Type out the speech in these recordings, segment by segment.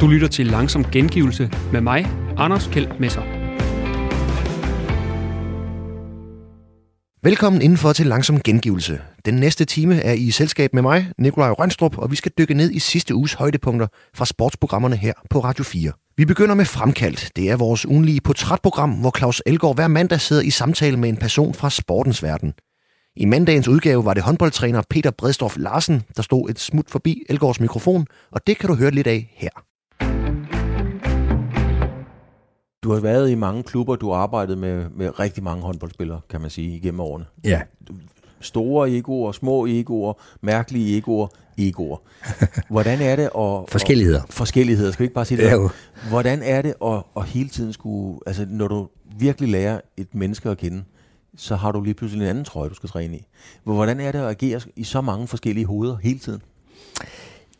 Du lytter til Langsom Gengivelse med mig, Anders Kjeld Messer. Velkommen indenfor til Langsom Gengivelse. Den næste time er i selskab med mig, Nikolaj Rønstrup, og vi skal dykke ned i sidste uges højdepunkter fra sportsprogrammerne her på Radio 4. Vi begynder med Fremkaldt. Det er vores ugenlige portrætprogram, hvor Claus Elgaard hver mandag sidder i samtale med en person fra sportens verden. I mandagens udgave var det håndboldtræner Peter Bredstof Larsen, der stod et smut forbi Elgaards mikrofon, og det kan du høre lidt af her. Du har været i mange klubber, du har arbejdet med, med rigtig mange håndboldspillere, kan man sige, igennem årene. Ja. Store egoer, små egoer, mærkelige egoer, egoer. Hvordan er det at... Forskelligheder. Og, forskelligheder, skal vi ikke bare sige det? Ja, jo. Hvordan er det at, at hele tiden skulle... Altså, når du virkelig lærer et menneske at kende, så har du lige pludselig en anden trøje, du skal træne i. Hvordan er det at agere i så mange forskellige hoveder hele tiden?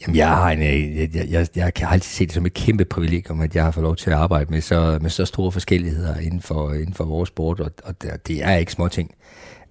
Jamen, jeg har, en, øh, jeg, jeg, jeg, jeg kan altid se det som et kæmpe privilegium, at jeg har fået lov til at arbejde med så, med så store forskelligheder inden for, inden for vores sport, og, og det, det er ikke små ting.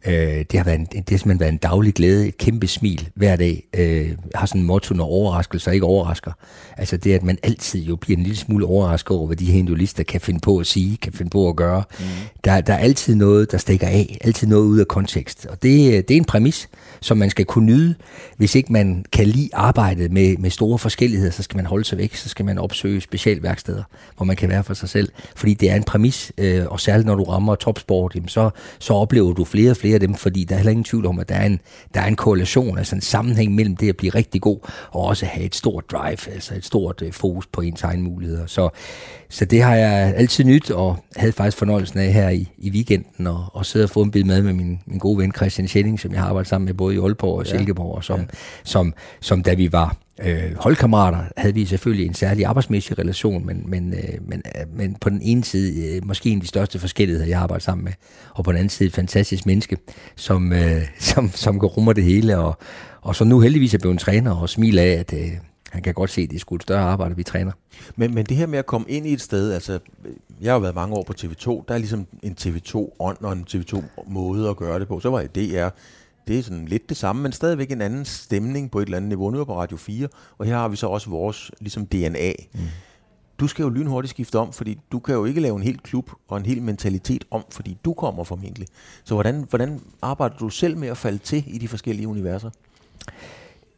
Øh, det, har været en, det har simpelthen været en daglig glæde, et kæmpe smil hver dag. Øh, har sådan en motto, når overraskelser ikke overrasker. Altså det, at man altid jo bliver en lille smule overrasket over, hvad de her individualister kan finde på at sige, kan finde på at gøre. Mm. Der, der er altid noget, der stikker af, altid noget ud af kontekst. Og det, det er en præmis, som man skal kunne nyde. Hvis ikke man kan lide arbejdet med, med store forskelligheder, så skal man holde sig væk, så skal man opsøge specialværksteder, hvor man kan være for sig selv. Fordi det er en præmis, øh, og særligt når du rammer topsport, jamen så, så oplever du flere og flere af dem, fordi der er heller ingen tvivl om, at der er en, der er en korrelation, altså en sammenhæng mellem det at blive rigtig god, og også have et stort drive, altså et stort øh, fokus på ens egne muligheder. Så, så det har jeg altid nyt, og havde faktisk fornøjelsen af her i, i weekenden, og, og sidde og få en bid med med min, min gode ven Christian Schelling, som jeg har arbejdet sammen med både i Aalborg og Silkeborg, og som, ja. som, som da vi var øh, holdkammerater, havde vi selvfølgelig en særlig arbejdsmæssig relation, men, men, øh, men, øh, men på den ene side øh, måske en af de største forskelligheder, jeg har arbejdet sammen med, og på den anden side et fantastisk menneske, som, øh, som, som kan rummer det hele, og, og så nu heldigvis er blevet en træner og smiler af, at øh, han kan godt se, at det er sgu et større arbejde, vi træner. Men, men det her med at komme ind i et sted, altså jeg har jo været mange år på TV2, der er ligesom en TV2-ånd og en TV2-måde at gøre det på. Så var det DR, det er sådan lidt det samme, men stadigvæk en anden stemning på et eller andet niveau. Nu er på Radio 4, og her har vi så også vores ligesom DNA. Mm. Du skal jo lynhurtigt skifte om, fordi du kan jo ikke lave en hel klub og en hel mentalitet om, fordi du kommer formentlig. Så hvordan, hvordan arbejder du selv med at falde til i de forskellige universer?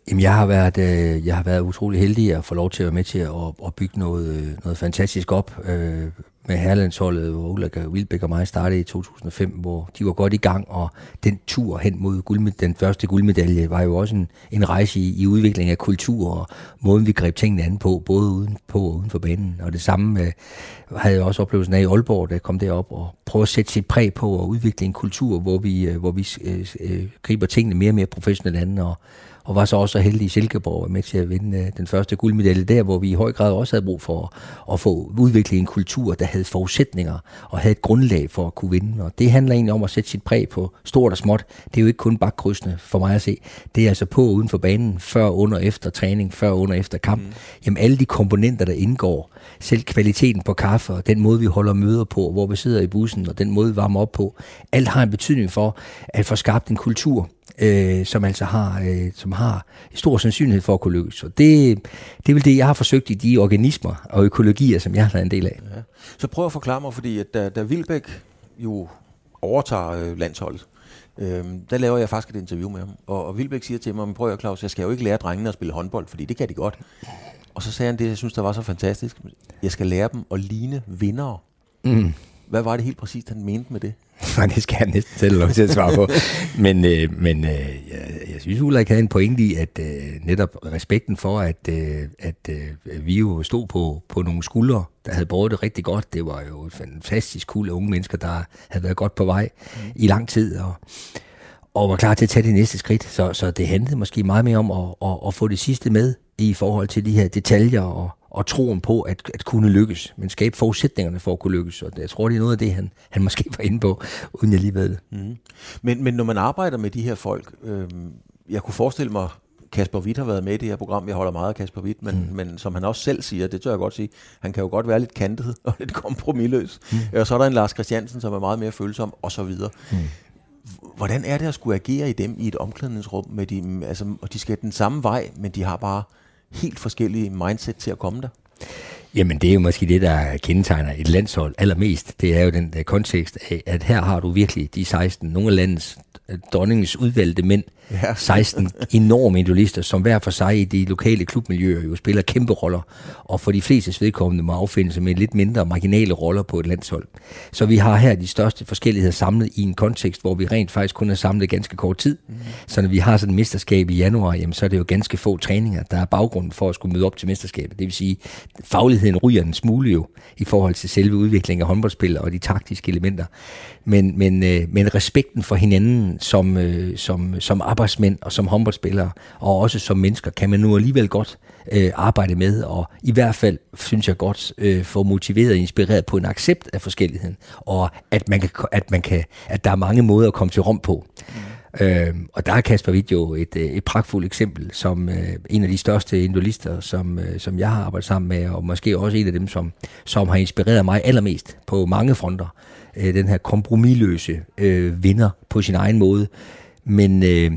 Jamen, jeg har været, øh, jeg har været utrolig heldig at få lov til at være med til at, at bygge noget, øh, noget fantastisk op øh, med herlandsholdet, hvor Ulrik Wilbæk og mig startede i 2005, hvor de var godt i gang, og den tur hen mod guldmed, den første guldmedalje var jo også en, en rejse i, i udvikling af kultur og måden, vi greb tingene an på, både uden på og uden for banen. Og det samme øh, havde jeg også oplevelsen af i Aalborg, da jeg kom derop og prøve at sætte sit præg på og udvikle en kultur, hvor vi, øh, hvor vi øh, øh, griber tingene mere og mere professionelt an og og var så også så heldig i Silkeborg med til at vinde øh, den første guldmedalje der, hvor vi i høj grad også havde brug for at få udviklet en kultur, der havde forudsætninger og havde et grundlag for at kunne vinde. Og det handler egentlig om at sætte sit præg på stort og småt. Det er jo ikke kun bakkrydsende for mig at se. Det er altså på uden for banen, før, under, efter træning, før, under, efter kamp. Mm. Jamen alle de komponenter, der indgår, selv kvaliteten på kaffe og den måde, vi holder møder på, hvor vi sidder i bussen og den måde, vi varmer op på, alt har en betydning for at få skabt en kultur, øh, som altså har, øh, som har stor sandsynlighed for at kunne lykkes. Og det, det er vel det, jeg har forsøgt i de organismer og økologier, som jeg har været en del af. Ja. Så prøv at forklare mig, fordi at da, da Vilbæk jo overtager øh, landsholdet, øh, der laver jeg faktisk et interview med ham, og, og Vilbæk siger til mig, men prøv at Claus, jeg skal jo ikke lære drengene at spille håndbold, fordi det kan de godt. Og så sagde han det, jeg synes, der var så fantastisk. Jeg skal lære dem at ligne vindere. Mm. Hvad var det helt præcist, han mente med det? Nej, det skal jeg næsten selv lov til at svare på. men øh, men øh, jeg, jeg synes, Ulrik havde en pointe i, at øh, netop respekten for, at, øh, at øh, vi jo stod på, på nogle skuldre, der havde båret det rigtig godt. Det var jo et fantastisk cool unge mennesker, der havde været godt på vej mm. i lang tid, og, og var klar til at tage det næste skridt. Så, så det handlede måske meget mere om at, at, at få det sidste med i forhold til de her detaljer og, og troen på at, at kunne lykkes, men skabe forudsætningerne for at kunne lykkes. Og jeg tror, det er noget af det, han, han måske var inde på, uden jeg lige ved det. Mm. Men, men når man arbejder med de her folk, øh, jeg kunne forestille mig, Kasper Witt har været med i det her program. Jeg holder meget af Kasper Witt, men, mm. men som han også selv siger, det tør jeg godt sige, han kan jo godt være lidt kantet og lidt kompromilløs. Mm. Og så er der en Lars Christiansen, som er meget mere følsom, og så videre. Mm. Hvordan er det at skulle agere i dem i et omklædningsrum? Med de, altså, og de skal den samme vej, men de har bare helt forskellige mindset til at komme der. Jamen, det er jo måske det, der kendetegner et landshold allermest. Det er jo den der kontekst af, at her har du virkelig de 16, nogle af landets øh, dronningens udvalgte mænd, ja. 16 enorme individualister, som hver for sig i de lokale klubmiljøer jo spiller kæmpe roller, og for de fleste vedkommende må affinde sig med lidt mindre marginale roller på et landshold. Så vi har her de største forskelligheder samlet i en kontekst, hvor vi rent faktisk kun er samlet ganske kort tid. Mm. Så når vi har sådan et mesterskab i januar, jamen, så er det jo ganske få træninger, der er baggrunden for at skulle møde op til mesterskabet. Det vil sige, fagligheden ryger en smule jo i forhold til selve udviklingen af håndboldspil og de taktiske elementer. Men, men, øh, men respekten for hinanden som, øh, som, som arbejdsmænd og som håndboldspillere, og også som mennesker, kan man nu alligevel godt øh, arbejde med, og i hvert fald, synes jeg godt, øh, få motiveret og inspireret på en accept af forskelligheden, og at, man kan, at, man kan, at der er mange måder at komme til rum på. Mm. Øh, og der er Kasper Witt jo et, øh, et pragtfuldt eksempel, som øh, en af de største individualister, som, øh, som jeg har arbejdet sammen med, og måske også en af dem, som, som har inspireret mig allermest på mange fronter. Øh, den her kompromilløse øh, vinder på sin egen måde. Men, øh,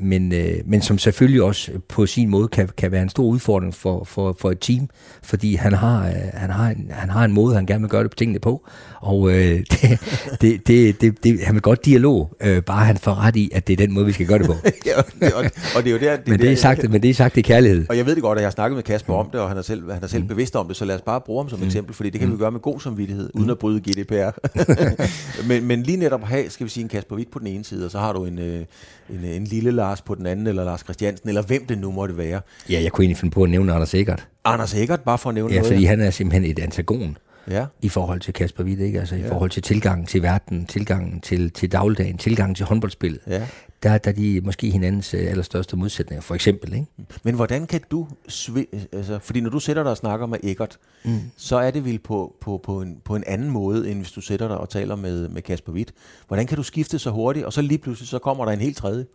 men, øh, men som selvfølgelig også på sin måde kan, kan være en stor udfordring for, for, for et team, fordi han har, øh, han, har en, han har en måde, han gerne vil gøre det på tingene på, og øh, det, det, det, det, det, han vil godt dialog, øh, bare han får ret i, at det er den måde, vi skal gøre det på. ja, og, og det er jo der, det, men, det er sagt, men det er sagt i kærlighed. Og jeg ved det godt, at jeg har snakket med Kasper om det, og han er selv, han er selv mm. bevidst om det, så lad os bare bruge ham som mm. eksempel, fordi det kan mm. vi gøre med god samvittighed, uden mm. at bryde GDPR. men, men lige netop have, skal vi sige, en Kasper Witt på den ene side, og så har du en, øh, en, en lille Lars på den anden, eller Lars Christiansen, eller hvem det nu måtte være. Ja, jeg kunne egentlig finde på at nævne Anders Eggert. Anders Eggert, bare for at nævne ja, noget. fordi han er simpelthen et antagon ja. i forhold til Kasper Witt, ikke? Altså ja. i forhold til tilgangen til verden, tilgangen til, til dagligdagen, tilgangen til håndboldspillet. Ja. Der, der er de måske hinandens øh, allerstørste modsætninger, for eksempel. Ikke? Men hvordan kan du, altså, fordi når du sætter dig og snakker med Eggert, mm. så er det vel på, på, på, en, på en anden måde, end hvis du sætter dig og taler med, med Kasper Witt. Hvordan kan du skifte så hurtigt, og så lige pludselig så kommer der en helt tredje?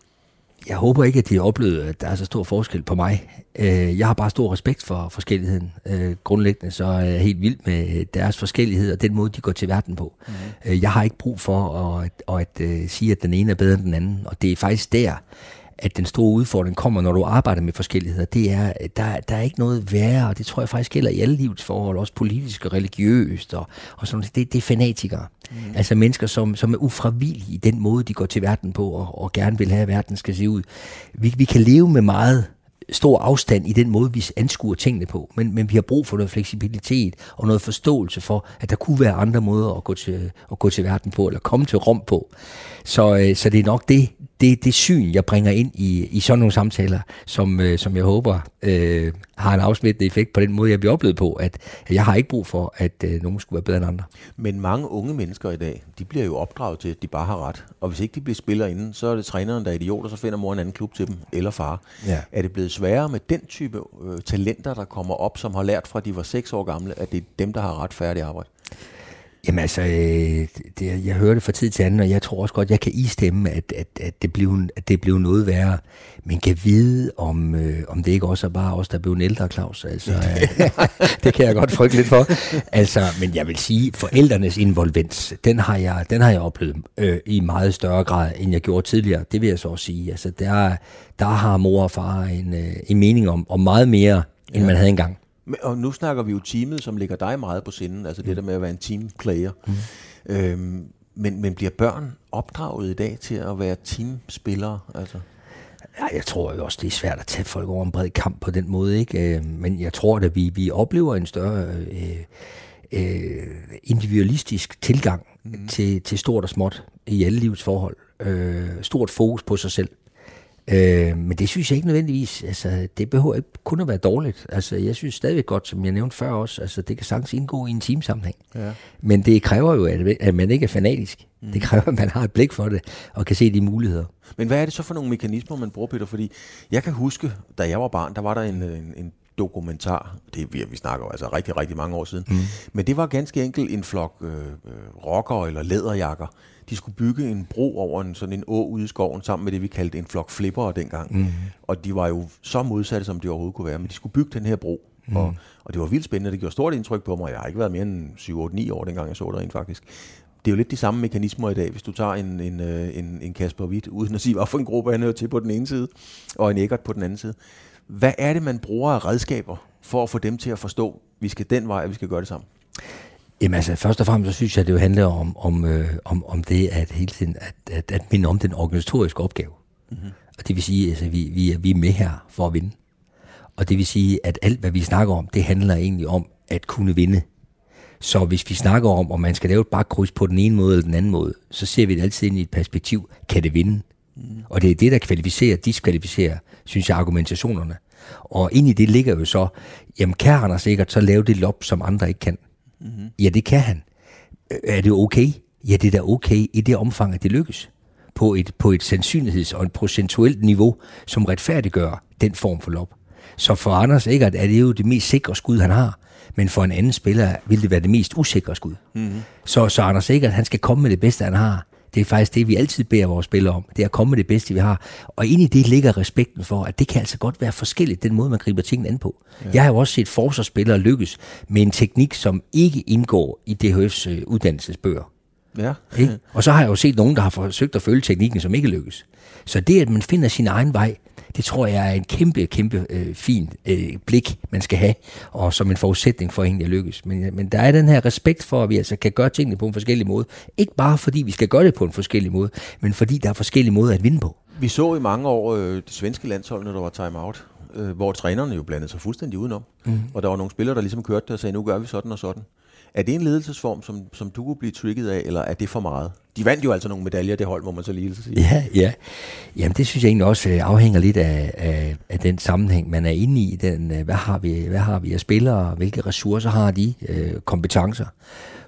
Jeg håber ikke, at de har oplevet, at der er så stor forskel på mig. Øh, jeg har bare stor respekt for forskelligheden. Øh, grundlæggende så er jeg helt vild med deres forskellighed og den måde, de går til verden på. Mm. Jeg har ikke brug for at, at, at sige, at den ene er bedre end den anden. Og det er faktisk der, at den store udfordring kommer, når du arbejder med forskelligheder, det er, der, der er ikke noget værre, og det tror jeg faktisk gælder i alle livets forhold, også politisk og religiøst, og, og sådan det, det er fanatikere. Mm. Altså mennesker, som, som er ufravillige i den måde, de går til verden på, og, og gerne vil have, at verden skal se ud. Vi, vi kan leve med meget stor afstand i den måde, vi anskuer tingene på. Men, men vi har brug for noget fleksibilitet og noget forståelse for, at der kunne være andre måder at gå til, at gå til verden på, eller komme til rum på. Så, øh, så det er nok det, det, det syn, jeg bringer ind i, i sådan nogle samtaler, som, øh, som jeg håber øh, har en afsmittende effekt på den måde, jeg bliver oplevet på, at jeg har ikke brug for, at øh, nogen skulle være bedre end andre. Men mange unge mennesker i dag, de bliver jo opdraget til, at de bare har ret. Og hvis ikke de bliver spillere inden, så er det træneren, der er idiot, og så finder mor en anden klub til dem, eller far. Ja. Er det blevet sværere med den type øh, talenter, der kommer op, som har lært fra, de var seks år gamle, at det er dem, der har ret færdig arbejde? Jamen altså, øh, det, jeg hører det fra tid til anden, og jeg tror også godt, jeg kan istemme, at, at, at, det, blev, at det blev noget værre. Men kan vide, om, øh, om det ikke også er bare os, der blev en ældre, Claus. Altså, øh, det kan jeg godt frygte lidt for. Altså, men jeg vil sige, forældrenes involvens, den har jeg, den har jeg oplevet øh, i meget større grad, end jeg gjorde tidligere. Det vil jeg så også sige. Altså, der, der har mor og far en, øh, en mening om, om meget mere, end ja. man havde engang. Og nu snakker vi jo teamet, som ligger dig meget på sinden, altså mm. det der med at være en teamplayer. Mm. Øhm, men, men bliver børn opdraget i dag til at være teamspillere? Altså? Ja, jeg tror jo også, det er svært at tage folk over en bred kamp på den måde, ikke? Øh, men jeg tror, at vi, vi oplever en større øh, øh, individualistisk tilgang mm. til, til stort og småt i alle livets forhold. Øh, stort fokus på sig selv. Øh, men det synes jeg ikke nødvendigvis, altså det behøver ikke kun at være dårligt. Altså jeg synes stadigvæk godt, som jeg nævnte før også, altså det kan sagtens indgå i en teamsammenhæng. Ja. Men det kræver jo, at, at man ikke er fanatisk. Mm. Det kræver, at man har et blik for det, og kan se de muligheder. Men hvad er det så for nogle mekanismer, man bruger, Peter? Fordi jeg kan huske, da jeg var barn, der var der en, en, en dokumentar, det vi, vi snakker altså rigtig, rigtig mange år siden, mm. men det var ganske enkelt en flok øh, øh rockere eller læderjakker, de skulle bygge en bro over en sådan en å ude i skoven, sammen med det, vi kaldte en flok flippere dengang. Mm. Og de var jo så modsatte, som de overhovedet kunne være, men de skulle bygge den her bro. Mm. Og, og det var vildt spændende, det gjorde stort indtryk på mig. Jeg har ikke været mere end 7-8-9 år, dengang jeg så det rent faktisk. det er jo lidt de samme mekanismer i dag, hvis du tager en, en, øh, en, en Kasper Witt, uden at sige, hvorfor en gruppe han er til på den ene side, og en Eggert på den anden side. Hvad er det, man bruger af redskaber for at få dem til at forstå, at vi skal den vej, og vi skal gøre det sammen? Jamen altså, først og fremmest så synes jeg, at det jo handler om, om, øh, om, om det, at hele tiden, at, at, at minde om den organisatoriske opgave. Mm-hmm. Og det vil sige, at altså, vi, vi, er, vi er med her for at vinde. Og det vil sige, at alt, hvad vi snakker om, det handler egentlig om at kunne vinde. Så hvis vi snakker om, om man skal lave et bakkryds på den ene måde eller den anden måde, så ser vi det altid ind i et perspektiv, kan det vinde? Mm. Og det er det, der kvalificerer, diskvalificerer, synes jeg, argumentationerne. Og ind i det ligger jo så, jamen kan han sikkert så lave det lop, som andre ikke kan? Mm-hmm. Ja, det kan han. Er det okay? Ja, det er da okay i det omfang, at det lykkes. På et, på et sandsynligheds- og et procentuelt niveau, som retfærdiggør den form for lop. Så for Anders Eggert er det jo det mest sikre skud, han har. Men for en anden spiller vil det være det mest usikre skud. Mm-hmm. Så, så Anders Eggert, han skal komme med det bedste, han har. Det er faktisk det, vi altid beder vores spillere om. Det er at komme med det bedste, vi har. Og ind i det ligger respekten for, at det kan altså godt være forskelligt, den måde, man griber tingene an på. Ja. Jeg har jo også set forsvarsspillere lykkes med en teknik, som ikke indgår i DHF's øh, uddannelsesbøger. Ja. Ikke? Og så har jeg jo set nogen, der har forsøgt at følge teknikken, som ikke lykkes. Så det, at man finder sin egen vej, det tror jeg er en kæmpe, kæmpe øh, fin øh, blik, man skal have, og som en forudsætning for egentlig at lykkes. Men, men der er den her respekt for, at vi altså kan gøre tingene på en forskellig måde. Ikke bare fordi vi skal gøre det på en forskellig måde, men fordi der er forskellige måder at vinde på. Vi så i mange år øh, det svenske landshold, når der var time-out, øh, hvor trænerne jo blandede sig fuldstændig udenom. Mm. Og der var nogle spillere, der ligesom kørte det og sagde, nu gør vi sådan og sådan. Er det en ledelsesform, som, som du kunne blive trigget af, eller er det for meget? De vandt jo altså nogle medaljer, det hold, må man så lige sige. Ja, ja. Jamen, det synes jeg egentlig også øh, afhænger lidt af, af, af den sammenhæng, man er inde i. Den, øh, hvad, har vi, hvad har vi af spillere? Hvilke ressourcer har de? Øh, kompetencer?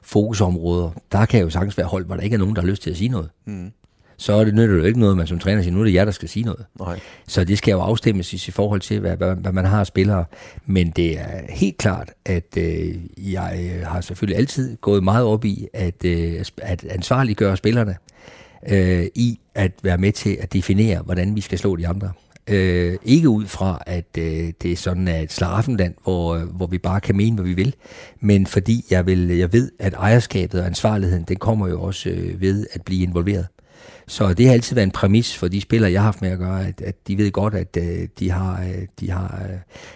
Fokusområder? Der kan jo sagtens være hold, hvor der ikke er nogen, der har lyst til at sige noget. Mm så er det nytter jo ikke noget, man som træner siger, nu er det jer, der skal sige noget. Nej. Så det skal jo afstemmes i forhold til, hvad, hvad, hvad man har af spillere. Men det er helt klart, at øh, jeg øh, har selvfølgelig altid gået meget op i at, øh, at ansvarliggøre spillerne øh, i at være med til at definere, hvordan vi skal slå de andre. Øh, ikke ud fra, at øh, det er sådan et slaraffenland, hvor, øh, hvor vi bare kan mene, hvad vi vil, men fordi jeg, vil, jeg ved, at ejerskabet og ansvarligheden, den kommer jo også øh, ved at blive involveret. Så det har altid været en præmis for de spillere, jeg har haft med at gøre, at, at de ved godt, at uh, de, har, uh, de, har, uh,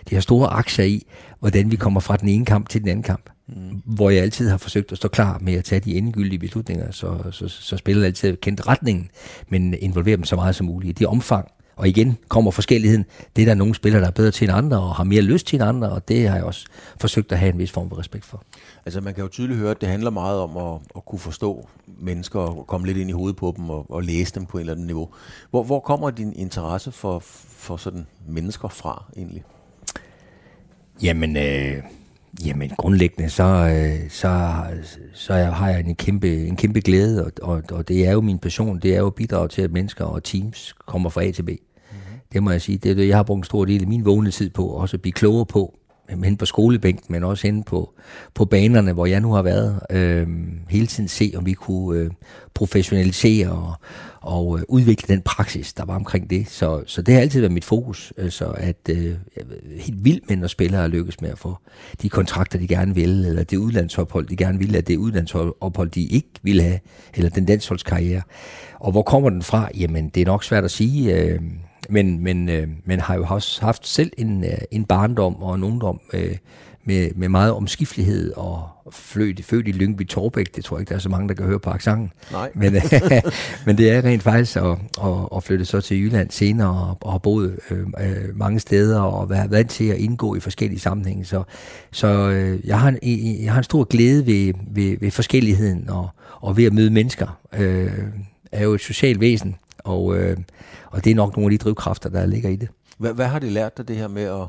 de har store aktier i, hvordan vi kommer fra den ene kamp til den anden kamp. Mm. Hvor jeg altid har forsøgt at stå klar med at tage de endegyldige beslutninger, så, så, så spillere altid kendt retningen, men involvere dem så meget som muligt. Det omfang, og igen kommer forskelligheden. Det er der nogle spillere, der er bedre til end andre, og har mere lyst til end andre, og det har jeg også forsøgt at have en vis form for respekt for. Altså man kan jo tydeligt høre, at det handler meget om at, at kunne forstå mennesker, og komme lidt ind i hovedet på dem, og, og læse dem på et eller andet niveau. Hvor, hvor kommer din interesse for, for sådan mennesker fra egentlig? Jamen, øh, jamen grundlæggende, så, øh, så, så har jeg en kæmpe, en kæmpe glæde, og, og, og det er jo min passion, det er jo at bidrage til, at mennesker og teams kommer fra A til B. Det må jeg sige. Det er det, jeg har brugt en stor del af min vågne tid på, også at blive klogere på, hen på skolebænken, men også hen på, på banerne, hvor jeg nu har været. Øh, hele tiden se, om vi kunne øh, professionalisere og, og øh, udvikle den praksis, der var omkring det. Så, så det har altid været mit fokus. Øh, så at øh, helt vildt mænd når spillere lykkes med at få de kontrakter, de gerne vil, eller det udlandsophold, de gerne vil, eller det udlandsophold, de ikke vil have, eller den landsholdskarriere. Og hvor kommer den fra? Jamen, det er nok svært at sige. Øh, men, men, øh, men har jo også haft selv en, øh, en barndom og en ungdom øh, med, med meget omskiftelighed og født, født i Lyngby Torbæk. Det tror jeg ikke, der er så mange, der kan høre på aksangen. Nej. Men, øh, men det er rent faktisk at, at, at flytte så til Jylland senere og, og have boet øh, øh, mange steder og været vant til at indgå i forskellige sammenhænge. Så, så øh, jeg, har en, jeg har en stor glæde ved, ved, ved forskelligheden og, og ved at møde mennesker. Øh, er jo et socialt væsen, og, øh, og det er nok nogle af de drivkræfter, der ligger i det. Hvad, hvad har det lært dig det her med at,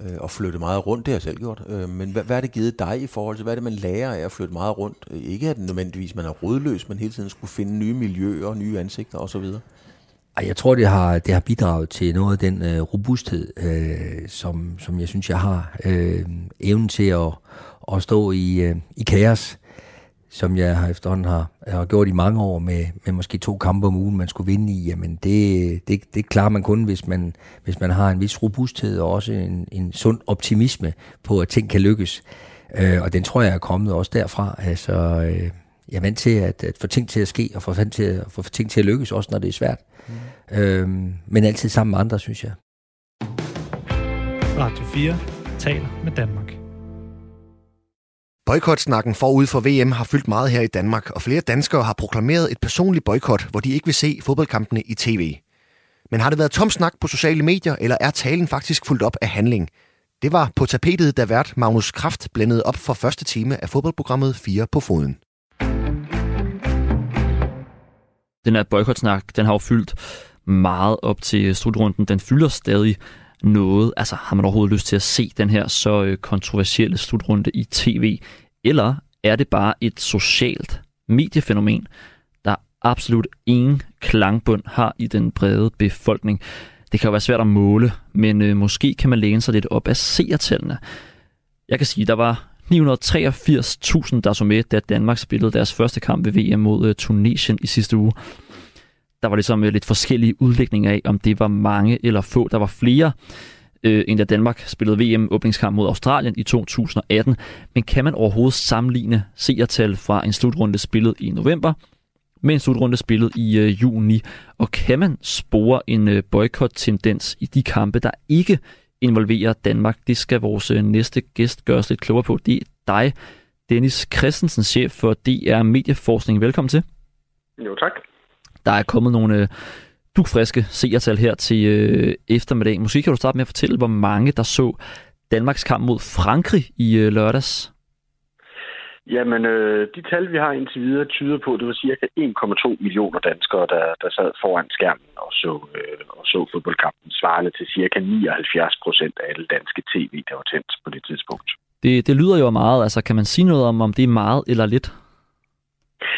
øh, at flytte meget rundt? Det har jeg selv gjort. Øh, men hvad, hvad har det givet dig i forhold til, hvad er det, man lærer af at flytte meget rundt? Ikke at nødvendigvis man er rådløs, men hele tiden skulle finde nye miljøer, nye ansigter osv.? Jeg tror, det har, det har bidraget til noget af den øh, robusthed, øh, som, som jeg synes, jeg har. Øh, evnen til at, at stå i, øh, i kaos som jeg har efterhånden har, har gjort i mange år med, med måske to kampe om ugen, man skulle vinde i, jamen det, det, det klarer man kun, hvis man, hvis man har en vis robusthed og også en, en sund optimisme på, at ting kan lykkes. Øh, og den tror jeg er kommet også derfra. Altså, øh, jeg er vant til at, at få ting til at ske, og få, til at, få ting til at lykkes, også når det er svært. Mm. Øhm, men altid sammen med andre, synes jeg. Radio 4 taler med Danmark. Boykotsnakken forud for VM har fyldt meget her i Danmark, og flere danskere har proklameret et personligt boykot, hvor de ikke vil se fodboldkampene i tv. Men har det været tom snak på sociale medier, eller er talen faktisk fuldt op af handling? Det var på tapetet, da vært Magnus Kraft blændede op for første time af fodboldprogrammet 4 på foden. Den her boykotsnak, den har jo fyldt meget op til slutrunden. Den fylder stadig noget. Altså, har man overhovedet lyst til at se den her så øh, kontroversielle slutrunde i tv? Eller er det bare et socialt mediefænomen, der absolut ingen klangbund har i den brede befolkning? Det kan jo være svært at måle, men øh, måske kan man læne sig lidt op af seertallene. Jeg kan sige, at der var 983.000, der så med, da Danmark spillede deres første kamp ved VM mod øh, Tunesien i sidste uge. Der var ligesom øh, lidt forskellige udlægninger af, om det var mange eller få. Der var flere, øh, end da Danmark spillede VM-åbningskamp mod Australien i 2018. Men kan man overhovedet sammenligne seertal fra en slutrunde spillet i november med en slutrunde spillet i øh, juni? Og kan man spore en øh, boykot-tendens i de kampe, der ikke involverer Danmark? Det skal vores øh, næste gæst gøre os lidt klogere på. Det er dig, Dennis Christensen, chef for DR Medieforskning. Velkommen til. Jo, tak. Der er kommet nogle øh, dugfriske seertal her til øh, eftermiddag. Måske kan du starte med at fortælle, hvor mange der så Danmarks kamp mod Frankrig i øh, lørdags. Jamen, øh, de tal, vi har indtil videre, tyder på, at det var cirka 1,2 millioner danskere, der, der sad foran skærmen og så, øh, og så fodboldkampen, svarende til cirka 79 procent af alle danske tv, der var tændt på det tidspunkt. Det, det lyder jo meget. Altså, kan man sige noget om, om det er meget eller lidt?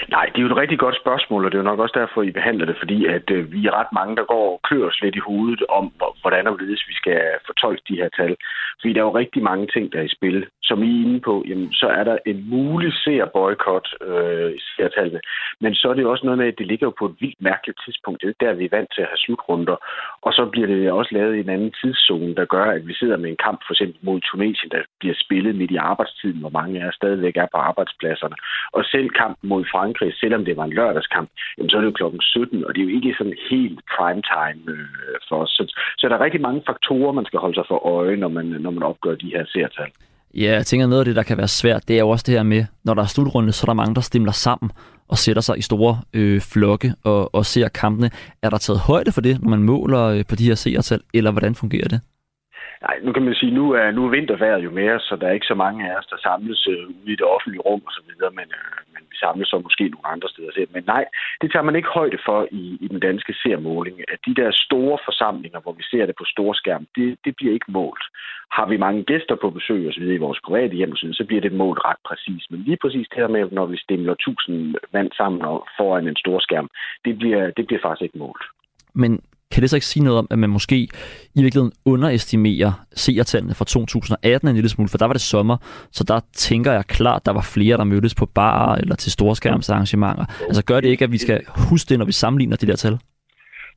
Nej, det er jo et rigtig godt spørgsmål, og det er jo nok også derfor, I behandler det, fordi at øh, vi er ret mange, der går og klør os lidt i hovedet om, hvordan og hvorledes vi skal fortolke de her tal. Fordi der er jo rigtig mange ting, der er i spil. Som I er inde på, jamen, så er der en mulig ser-boykot øh, i seertallene, men så er det jo også noget med, at det ligger jo på et vildt mærkeligt tidspunkt. Det er der, vi er vant til at have slutrunder, og så bliver det også lavet i en anden tidszone, der gør, at vi sidder med en kamp for eksempel mod Tunesien, der bliver spillet midt i arbejdstiden, hvor mange af os stadigvæk er på arbejdspladserne. Og selv kampen mod Frankrig, selvom det var en lørdagskamp, jamen, så er det jo klokken 17, og det er jo ikke sådan helt prime time øh, for os. Så, så der er rigtig mange faktorer, man skal holde sig for øje, når man, når man opgør de her seertal. Ja, jeg tænker, noget af det, der kan være svært, det er jo også det her med, når der er slutrunde, så er der mange, der stimler sammen og sætter sig i store øh, flokke og, og ser kampene. Er der taget højde for det, når man måler øh, på de her seertal, eller hvordan fungerer det? Nej, nu kan man sige, nu er, nu er vintervejret jo mere, så der er ikke så mange af os, der samles øh, ude i det offentlige rum og så videre, men, øh, men vi samles så måske nogle andre steder. Men nej, det tager man ikke højde for i, i den danske sermåling. At de der store forsamlinger, hvor vi ser det på store skærm, det, det bliver ikke målt. Har vi mange gæster på besøg osv. i vores private hjem, så bliver det målt ret præcist. Men lige præcis det her med, når vi stemmer tusind mand sammen foran en stor skærm, det bliver, det bliver faktisk ikke målt. Men kan det så ikke sige noget om, at man måske i virkeligheden underestimerer seertallene fra 2018 en lille smule, for der var det sommer, så der tænker jeg klart, der var flere, der mødtes på barer eller til storskærmsarrangementer. Altså gør det ikke, at vi skal huske det, når vi sammenligner de der tal?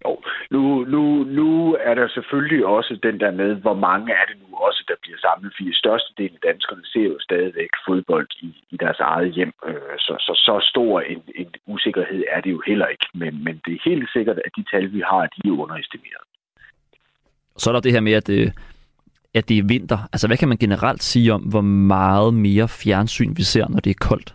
Jo, nu, nu, nu er der selvfølgelig også den der med, hvor mange er det nu også, der bliver samlet, fordi størstedelen af danskerne ser jo stadigvæk fodbold i, i deres eget hjem, øh, så, så så stor en, en usikkerhed er det jo heller ikke, men, men det er helt sikkert, at de tal, vi har, de er underestimeret. Så er der det her med, at, det, at det er vinter. Altså, hvad kan man generelt sige om, hvor meget mere fjernsyn vi ser, når det er koldt?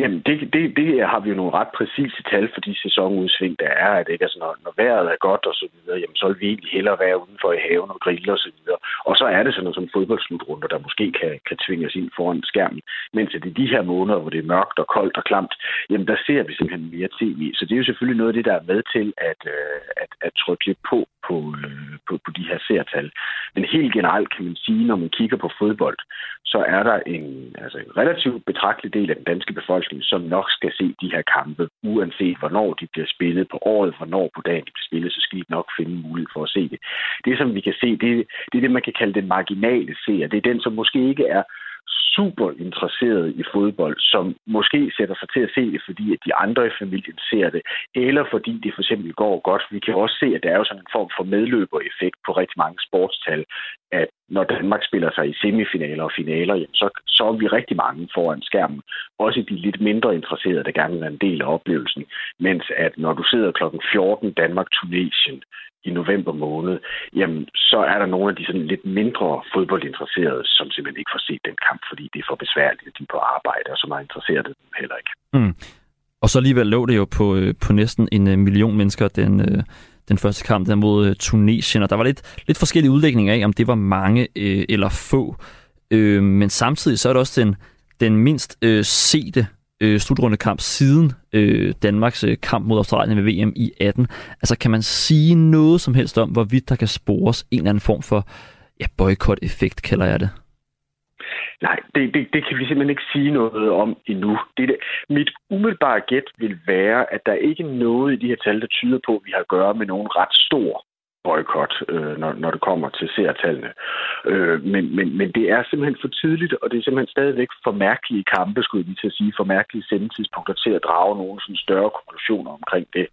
Jamen, det, det, det har vi jo nogle ret præcise tal for de sæsonudsving, der er. At, ikke? Altså, når, når vejret er godt og så videre, jamen, så vil vi egentlig hellere være udenfor i haven og grille og så videre. Og så er det sådan noget som fodboldslutrunder, der måske kan, kan tvinge os ind foran skærmen. Mens det er de her måneder, hvor det er mørkt og koldt og klamt, jamen der ser vi simpelthen mere tv. Så det er jo selvfølgelig noget af det, der er med til at, øh, at, at trykke lidt på på, øh, på, på de her sertal. Men helt generelt kan man sige, når man kigger på fodbold, så er der en, altså en relativt betragtelig del af den danske befolkning, som nok skal se de her kampe, uanset hvornår de bliver spillet på året, hvornår på dagen de bliver spillet, så skal de nok finde mulighed for at se det. Det, som vi kan se, det, det er det, man kan kalde den marginale seer. Det er den, som måske ikke er super interesseret i fodbold, som måske sætter sig til at se det, fordi at de andre i familien ser det, eller fordi det for eksempel går godt. Vi kan også se, at der er jo sådan en form for medløbereffekt på rigtig mange sportstal, at når Danmark spiller sig i semifinaler og finaler, jamen, så, så er vi rigtig mange foran skærmen. Også de lidt mindre interesserede, der gerne vil være en del af oplevelsen. Mens at når du sidder klokken 14 Danmark-Tunesien i november måned, jamen, så er der nogle af de sådan lidt mindre fodboldinteresserede, som simpelthen ikke får set den kamp, fordi det er for besværligt, at de er på arbejde, og så meget interesseret dem heller ikke. Mm. Og så alligevel lå det jo på, øh, på næsten en øh, million mennesker, den, øh, den første kamp der mod øh, Tunesien, og der var lidt, lidt forskellige udlægninger af, om det var mange øh, eller få. Øh, men samtidig så er det også den, den mindst øh, sete øh, slutrundekamp siden øh, Danmarks øh, kamp mod Australien ved VM i 18. Altså kan man sige noget som helst om, hvorvidt der kan spores en eller anden form for ja, boykot-effekt, kalder jeg det? Nej, det, det, det kan vi simpelthen ikke sige noget om endnu. Det, det, mit umiddelbare gæt vil være, at der ikke er noget i de her tal, der tyder på, at vi har at gøre med nogen ret stor boykot, øh, når, når det kommer til seertallene. Øh, men, men, men det er simpelthen for tidligt, og det er simpelthen stadigvæk for mærkelige kampe, skulle vi til at sige, for mærkelige sendetidspunkter til at drage nogle sådan større konklusioner omkring det.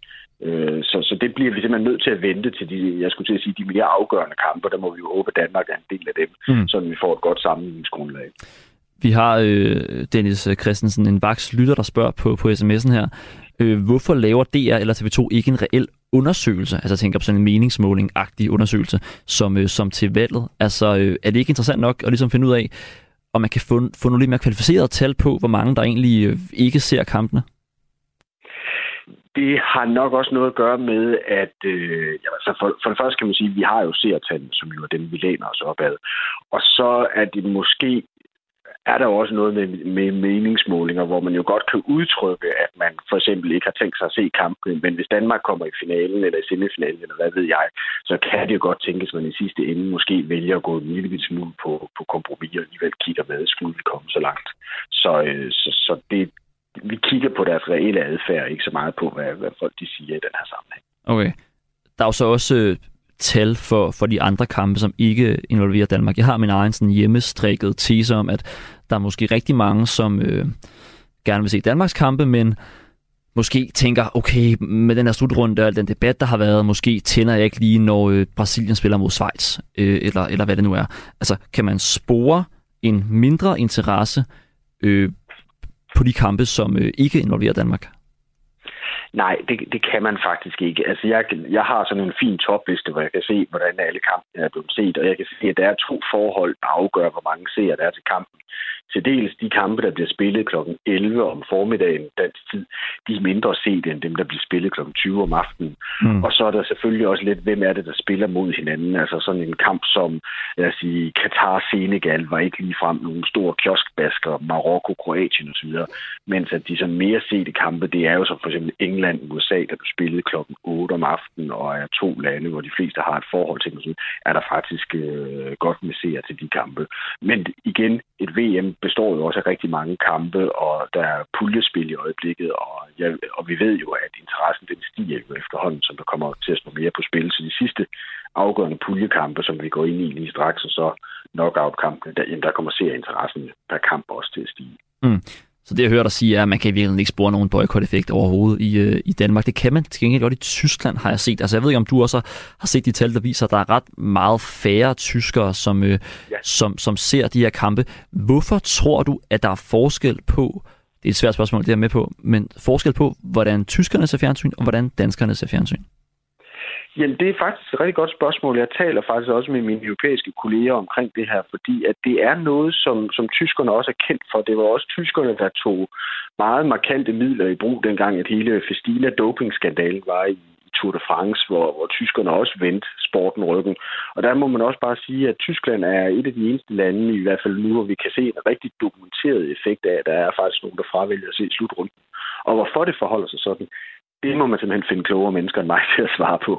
Øh, så, så det bliver vi simpelthen nødt til at vente til de, jeg skulle til at sige, de mere afgørende kampe. Der må vi jo håbe, at Danmark er en del af dem, mm. så vi får et godt sammenligningsgrundlag. Vi har øh, Dennis Christensen, en vaks lytter, der spørger på, på sms'en her. Øh, hvorfor laver DR eller TV2 ikke en reel undersøgelse, altså tænker på sådan en meningsmåling-agtig undersøgelse, som, øh, som til valget. Altså, øh, er det ikke interessant nok at ligesom finde ud af, om man kan få, få nogle lidt mere kvalificerede tal på, hvor mange der egentlig øh, ikke ser kampene? Det har nok også noget at gøre med, at øh, ja, altså for, for det første kan man sige, at vi har jo seertallene, som jo er dem, vi læner os op ad. Og så er det måske er der også noget med, med meningsmålinger, hvor man jo godt kan udtrykke, at man for eksempel ikke har tænkt sig at se kampen, men hvis Danmark kommer i finalen eller i semifinalen, eller hvad ved jeg, så kan det jo godt tænkes, at man i sidste ende måske vælger at gå en lille smule på, på kompromis og alligevel kigger med, skulle vi komme så langt. Så, øh, så, så det, vi kigger på deres reelle adfærd, ikke så meget på, hvad, hvad folk de siger i den her sammenhæng. Okay. Der er jo så også øh, tal for, for de andre kampe, som ikke involverer Danmark. Jeg har min egen sådan hjemmestrikket tese om, at der er måske rigtig mange, som øh, gerne vil se Danmarks kampe, men måske tænker, okay, med den her slutrunde og den debat, der har været, måske tænder jeg ikke lige, når øh, Brasilien spiller mod Schweiz, øh, eller, eller hvad det nu er. Altså, kan man spore en mindre interesse øh, på de kampe, som øh, ikke involverer Danmark? Nej, det, det kan man faktisk ikke. Altså, jeg, jeg har sådan en fin topliste, hvor jeg kan se, hvordan alle kampe er blevet set, og jeg kan se, at der er to forhold, der afgør, hvor mange seere der er til kampen til dels de kampe, der bliver spillet kl. 11 om formiddagen dansk tid, de er mindre set end dem, der bliver spillet kl. 20 om aftenen. Mm. Og så er der selvfølgelig også lidt, hvem er det, der spiller mod hinanden. Altså sådan en kamp som, lad os sige, Katar-Senegal var ikke lige frem nogle store kioskbasker, Marokko, Kroatien osv. Mens at de så mere sete kampe, det er jo som for eksempel England, USA, der blev spillet kl. 8 om aftenen, og er to lande, hvor de fleste har et forhold til, dem, er der faktisk øh, godt med seere til de kampe. Men igen, et VM består jo også af rigtig mange kampe, og der er puljespil i øjeblikket, og, ja, og vi ved jo, at interessen den stiger jo efterhånden, som der kommer til at stå mere på spil. Så de sidste afgørende puljekampe, som vi går ind i lige straks, og så knockout-kampene, der, jamen, der kommer interessen per kamp også til at stige. Mm. Så det, jeg hører dig sige, er, at man kan i virkeligheden ikke spore nogen boykot-effekt overhovedet i, øh, i Danmark. Det kan man til gengæld godt i Tyskland, har jeg set. Altså, jeg ved ikke, om du også har set de tal, der viser, at der er ret meget færre tyskere, som, øh, ja. som, som ser de her kampe. Hvorfor tror du, at der er forskel på, det er et svært spørgsmål, det er med på, men forskel på, hvordan tyskerne ser fjernsyn, og hvordan danskerne ser fjernsyn? Jamen, det er faktisk et rigtig godt spørgsmål. Jeg taler faktisk også med mine europæiske kolleger omkring det her, fordi at det er noget, som, som tyskerne også er kendt for. Det var også tyskerne, der tog meget markante midler i brug, dengang at hele Festina dopingskandalen var i Tour de France, hvor, hvor tyskerne også vendte sporten ryggen. Og der må man også bare sige, at Tyskland er et af de eneste lande, i hvert fald nu, hvor vi kan se en rigtig dokumenteret effekt af, at der er faktisk nogen, der fravælger at se slutrunden. Og hvorfor det forholder sig sådan, det må man simpelthen finde klogere mennesker end mig til at svare på.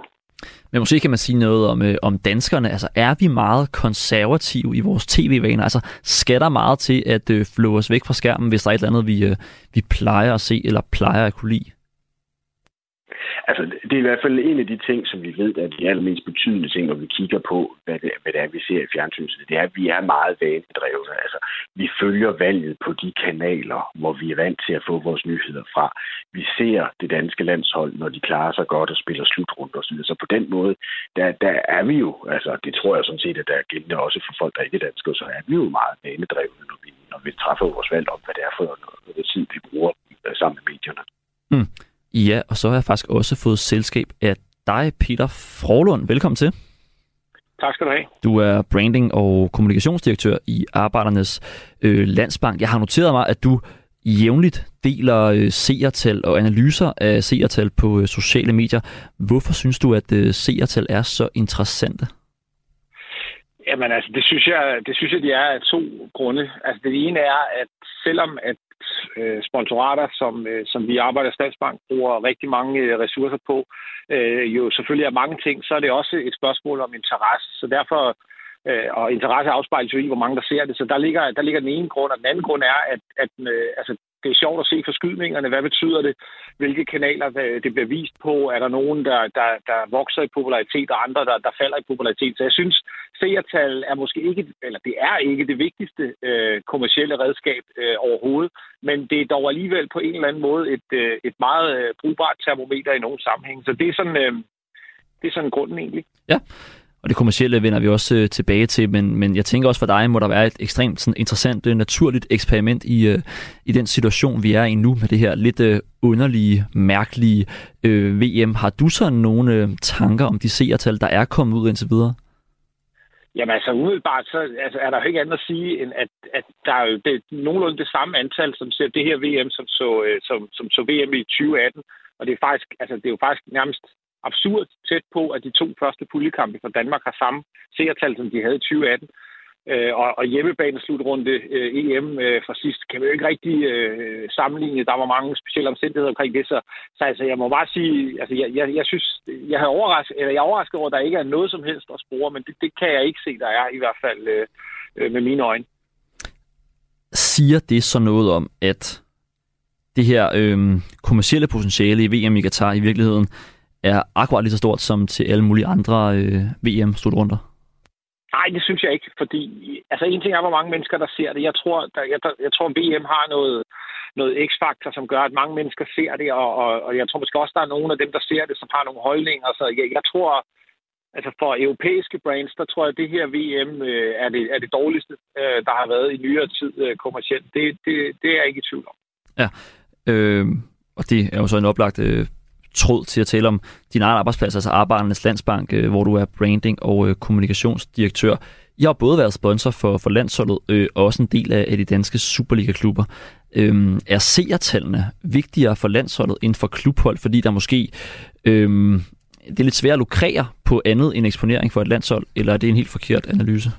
Men måske kan man sige noget om, øh, om danskerne. Altså, er vi meget konservative i vores tv-vaner? Altså, skal der meget til at øh, flå os væk fra skærmen, hvis der er et eller andet, vi, øh, vi plejer at se eller plejer at kunne lide? Altså, det er i hvert fald en af de ting, som vi ved er de allermest betydende ting, når vi kigger på, hvad det, hvad det er, vi ser i fjernsynet. Det er, at vi er meget vanedrevne. Altså, vi følger valget på de kanaler, hvor vi er vant til at få vores nyheder fra. Vi ser det danske landshold, når de klarer sig godt og spiller slutrunde osv. Så på den måde, der, der er vi jo, altså det tror jeg sådan set, at der er gældende også for folk, der ikke er danske, så er vi jo meget vanedrevne, når vi, når vi træffer vores valg om, hvad det er for noget tid, vi bruger sammen med medierne. Mm. Ja, og så har jeg faktisk også fået selskab af dig, Peter Frohlund. Velkommen til. Tak skal du have. Du er branding- og kommunikationsdirektør i Arbejdernes øh, Landsbank. Jeg har noteret mig, at du jævnligt deler øh, seertal og analyser af seertal på øh, sociale medier. Hvorfor synes du, at øh, seertal er så interessante? Jamen altså, det synes jeg, det synes jeg, de er af to grunde. Altså det ene er, at selvom at øh, sponsorater, som, øh, som vi arbejder i Statsbank, bruger rigtig mange øh, ressourcer på, øh, jo selvfølgelig er mange ting, så er det også et spørgsmål om interesse. Så derfor, øh, og interesse afspejles jo i, hvor mange der ser det. Så der ligger, der ligger den ene grund, og den anden grund er, at, at øh, altså, det er sjovt at se forskydningerne. Hvad betyder det? Hvilke kanaler det bliver vist på? Er der nogen, der, der, der vokser i popularitet, og andre, der, der falder i popularitet? Så jeg synes, seertal er måske ikke, eller det er ikke det vigtigste øh, kommercielle redskab øh, overhovedet, men det er dog alligevel på en eller anden måde et, øh, et meget øh, brugbart termometer i nogle sammenhæng. Så det er sådan, øh, det er sådan grunden egentlig. Ja, og det kommercielle vender vi også øh, tilbage til, men, men jeg tænker også for dig, må der være et ekstremt sådan, interessant, øh, naturligt eksperiment i, øh, i den situation, vi er i nu med det her lidt øh, underlige, mærkelige øh, VM. Har du så nogle øh, tanker om de seertal, der er kommet ud indtil videre? Jamen altså umiddelbart, så altså, er der jo ikke andet at sige, end at, at der er jo det, nogenlunde det samme antal, som ser det her VM, som så, øh, som, som så VM i 2018. Og det er faktisk, altså, det er jo faktisk nærmest absurd tæt på, at de to første puljekampe for Danmark har samme seertal, som de havde i 2018. Øh, og, og hjemmebaneslutrunde øh, EM øh, fra sidst kan vi jo ikke rigtig øh, sammenligne. Der var mange specielle omstændigheder omkring det, så, så altså, jeg må bare sige, altså, jeg, jeg, jeg synes, jeg, har overrasket, eller jeg er overrasket over, at der ikke er noget som helst at spore, men det, det kan jeg ikke se, der er i hvert fald øh, øh med mine øjne. Siger det så noget om, at det her øh, kommercielle potentiale i VM i Qatar i virkeligheden er akkurat lige så stort som til alle mulige andre øh, VM-slutrunder? Nej, det synes jeg ikke, fordi altså en ting er, hvor mange mennesker, der ser det. Jeg tror, der, jeg, der, jeg tror VM har noget, noget x-faktor, som gør, at mange mennesker ser det, og, og, og jeg tror måske også, der er nogle af dem, der ser det, som har nogle holdninger. Så jeg, jeg tror, altså for europæiske brands, der tror jeg, at det her VM øh, er, det, er det dårligste, øh, der har været i nyere tid øh, kommercielt. Det, det, det er jeg ikke i tvivl om. Ja, øh, og det er jo så en oplagt øh, tråd til at tale om din egen arbejdsplads, altså Arbejdernes Landsbank, øh, hvor du er branding- og øh, kommunikationsdirektør. Jeg har både været sponsor for, for landsholdet øh, og også en del af, af de danske Superliga-klubber. Øhm, er seertallene vigtigere for landsholdet end for klubhold, fordi der måske øhm, det er lidt svært at lukrere på andet end eksponering for et landshold, eller er det en helt forkert analyse?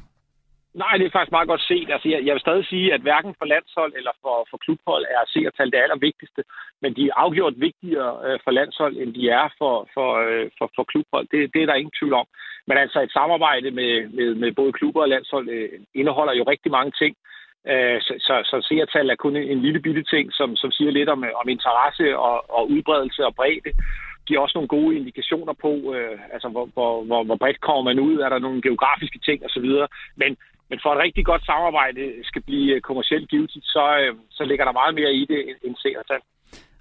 Nej, det er faktisk meget godt set. Altså, jeg, jeg vil stadig sige, at hverken for landshold eller for, for klubhold er seertal det allervigtigste, men de er afgjort vigtigere øh, for landshold, end de er for, for, øh, for, for klubhold. Det, det er der ingen tvivl om. Men altså et samarbejde med, med, med både klubber og landshold øh, indeholder jo rigtig mange ting. Øh, så, så, så seertal er kun en, en lille bitte ting, som, som siger lidt om, øh, om interesse og, og udbredelse og bredde giver også nogle gode indikationer på, øh, altså hvor, hvor, hvor, hvor bredt kommer man ud, er der nogle geografiske ting osv. Men men for et rigtig godt samarbejde skal blive øh, kommercielt givetigt, så, øh, så ligger der meget mere i det end seertal.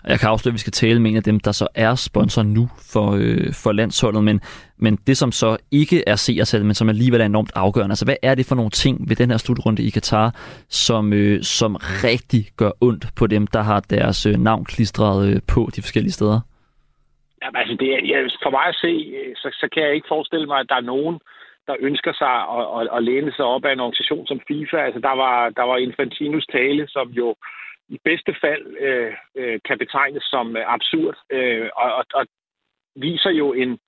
Jeg kan afsløre, at vi skal tale med en af dem, der så er sponsor nu for, øh, for landsholdet, men, men det som så ikke er seertal, men som alligevel er enormt afgørende. Altså, hvad er det for nogle ting ved den her slutrunde i Katar, som, øh, som rigtig gør ondt på dem, der har deres øh, navn klistret øh, på de forskellige steder? Jamen, altså, det er, ja, for mig at se, øh, så, så kan jeg ikke forestille mig, at der er nogen, der ønsker sig at, at, at læne sig op af en organisation som FIFA. Altså, der var, der var Infantinos tale, som jo i bedste fald øh, øh, kan betegnes som øh, absurd, øh, og, og, og viser jo en,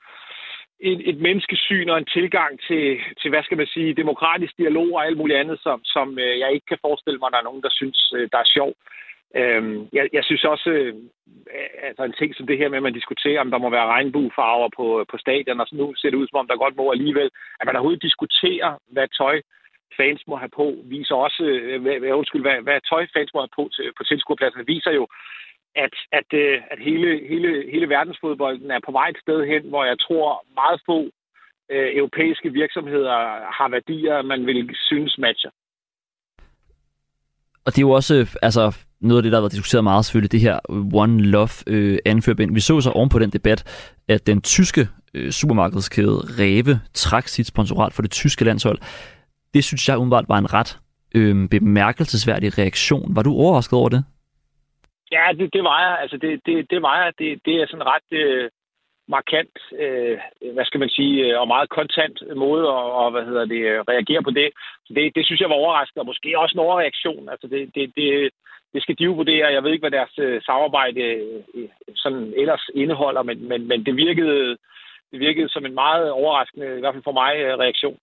et, et menneskesyn og en tilgang til, til, hvad skal man sige, demokratisk dialog og alt muligt andet, som, som øh, jeg ikke kan forestille mig, der er nogen, der synes, øh, der er sjov. Øhm, jeg, jeg synes også, øh, altså en ting som det her med, at man diskuterer, om der må være regnbuefarver på, på stadion, og så nu ser det ud, som om der godt må alligevel, at man overhovedet diskuterer, hvad tøj fans må have på, viser også, øh, hvad, undskyld, hvad, hvad tøj fans må have på til, på tilskuerpladsen, viser jo, at, at, øh, at hele, hele, hele verdensfodbolden er på vej et sted hen, hvor jeg tror meget få øh, europæiske virksomheder har værdier, man vil synes matcher. Og det er jo også øh, altså, noget af det, der har været diskuteret meget selvfølgelig, det her One Love øh, anførbind. Vi så så oven på den debat, at den tyske øh, supermarkedskæde Rewe trak sit sponsorat for det tyske landshold. Det synes jeg umiddelbart var en ret øh, bemærkelsesværdig reaktion. Var du overrasket over det? Ja, det, det var jeg. Altså, det, det, det var jeg. Det, det er sådan ret øh, markant, øh, hvad skal man sige, øh, og meget kontant måde at og, hvad hedder det, reagere på det. Så det, det synes jeg var overraskende, og måske også en overreaktion. Altså, det, det, det, det skal de jo vurdere. Jeg ved ikke, hvad deres øh, samarbejde øh, sådan ellers indeholder, men, men, men det, virkede, det virkede som en meget overraskende, i hvert fald for mig, øh, reaktion.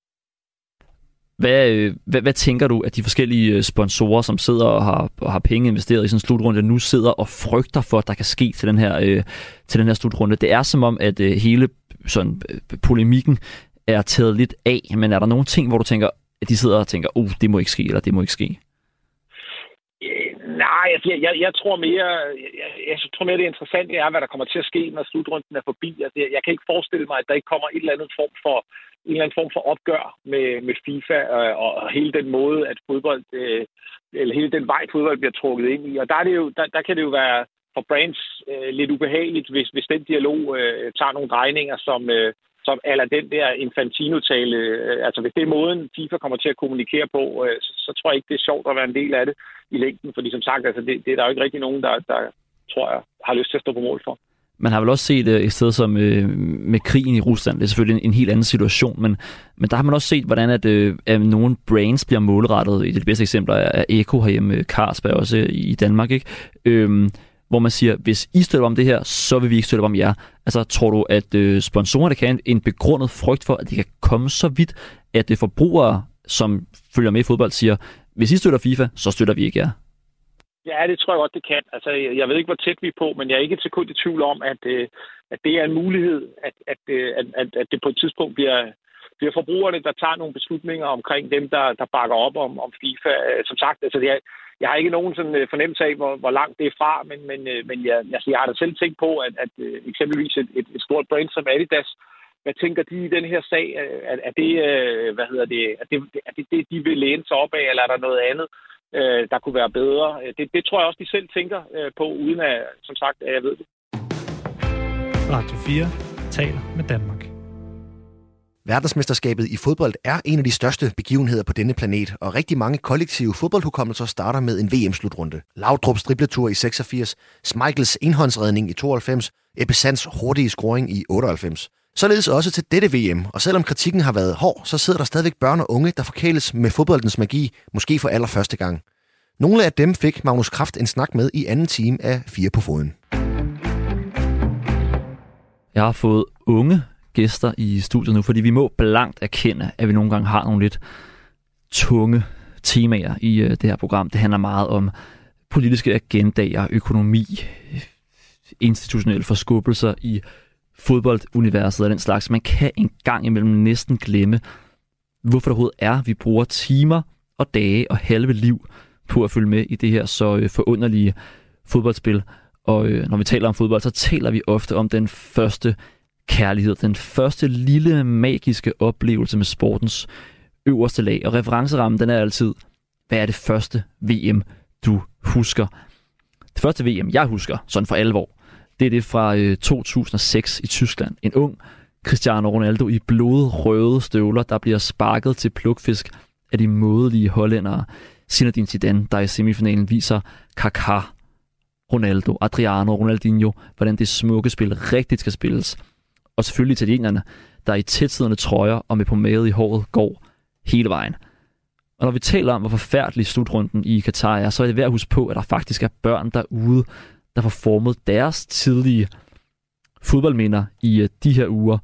Hvad, øh, hvad, hvad tænker du, at de forskellige øh, sponsorer, som sidder og har, og har penge investeret i sådan en slutrunde, nu sidder og frygter for, at der kan ske til den her, øh, til den her slutrunde? Det er som om, at øh, hele sådan, øh, polemikken er taget lidt af, men er der nogle ting, hvor du tænker, at de sidder og tænker, oh, det må ikke ske, eller det må ikke ske? Nej, jeg, jeg, jeg tror mere, jeg, jeg tror mere, det interessante er, hvad der kommer til at ske, når slutrunden er forbi. Altså, jeg, jeg kan ikke forestille mig, at der ikke kommer et eller andet form for, en eller anden form for opgør med, med FIFA og, og, og hele den måde, at fodbold, øh, eller hele den vej, fodbold bliver trukket ind i. Og der, er det jo, der, der kan det jo være for brands øh, lidt ubehageligt, hvis, hvis den dialog øh, tager nogle drejninger, som, øh, som eller den der Infantino-tale, øh, altså hvis det er måden, FIFA kommer til at kommunikere på, øh, så, så tror jeg ikke, det er sjovt at være en del af det i længden, fordi som sagt, altså det, det er der jo ikke rigtig nogen, der, der tror jeg, har lyst til at stå på mål for. Man har vel også set øh, et sted som øh, med krigen i Rusland, det er selvfølgelig en, en helt anden situation, men, men der har man også set, hvordan at, øh, at nogle brains bliver målrettet. Et af de bedste eksempler er Eko herhjemme, øh, Carlsberg også øh, i Danmark, ikke? Øhm, hvor man siger, hvis I støtter om det her, så vil vi ikke støtte om jer. Altså, tror du, at øh, sponsorerne kan en begrundet frygt for, at det kan komme så vidt, at det forbrugere, som følger med i fodbold, siger, hvis I støtter FIFA, så støtter vi ikke jer? Ja, det tror jeg godt, det kan. Altså, jeg ved ikke, hvor tæt vi er på, men jeg er ikke et sekund i tvivl om, at, øh, at det er en mulighed, at, at, øh, at, at, at det på et tidspunkt bliver, bliver forbrugerne, der tager nogle beslutninger omkring dem, der, der bakker op om, om FIFA. Øh, som sagt, altså, jeg, jeg har ikke nogen sådan øh, fornemmelse af, hvor, hvor langt det er fra, men, men, øh, men jeg, altså, jeg har da selv tænkt på, at, at eksempelvis et, et, et stort brand som Adidas, hvad tænker de i den her sag? Er, er det, hvad hedder det, er det, er det, det, de vil læne sig op af, eller er der noget andet? der kunne være bedre. Det, det tror jeg også, de selv tænker på, uden at, som sagt, at jeg ved det. Radio 4 taler med Danmark. Verdensmesterskabet i fodbold er en af de største begivenheder på denne planet, og rigtig mange kollektive fodboldhukommelser starter med en VM-slutrunde. Laudrups dribletur i 86, Schmeichels enhåndsredning i 92, Ebbe Sands hurtige scoring i 98. Således også til dette VM, og selvom kritikken har været hård, så sidder der stadigvæk børn og unge, der forkæles med fodboldens magi, måske for allerførste gang. Nogle af dem fik Magnus Kraft en snak med i anden time af Fire på Foden. Jeg har fået unge gæster i studiet nu, fordi vi må blankt erkende, at vi nogle gange har nogle lidt tunge temaer i øh, det her program. Det handler meget om politiske agendaer, økonomi, institutionelle forskubbelser i fodbolduniverset og den slags. Man kan en gang imellem næsten glemme, hvorfor det overhovedet er, vi bruger timer og dage og halve liv på at følge med i det her så øh, forunderlige fodboldspil. Og øh, når vi taler om fodbold, så taler vi ofte om den første kærlighed, den første lille magiske oplevelse med sportens øverste lag. Og referencerammen, den er altid, hvad er det første VM, du husker? Det første VM, jeg husker, sådan for alvor, det er det fra øh, 2006 i Tyskland. En ung Cristiano Ronaldo i blodrøde støvler, der bliver sparket til plukfisk af de modelige hollændere. Zinedine Zidane, der i semifinalen viser Kaká, Ronaldo, Adriano, Ronaldinho, hvordan det smukke spil rigtigt skal spilles. Og selvfølgelig italienerne, der i tætsidende trøjer og med pomade i håret går hele vejen. Og når vi taler om, hvor forfærdelig slutrunden i Katar er, så er det værd at huske på, at der faktisk er børn derude, der får formet deres tidlige fodboldminder i øh, de her uger.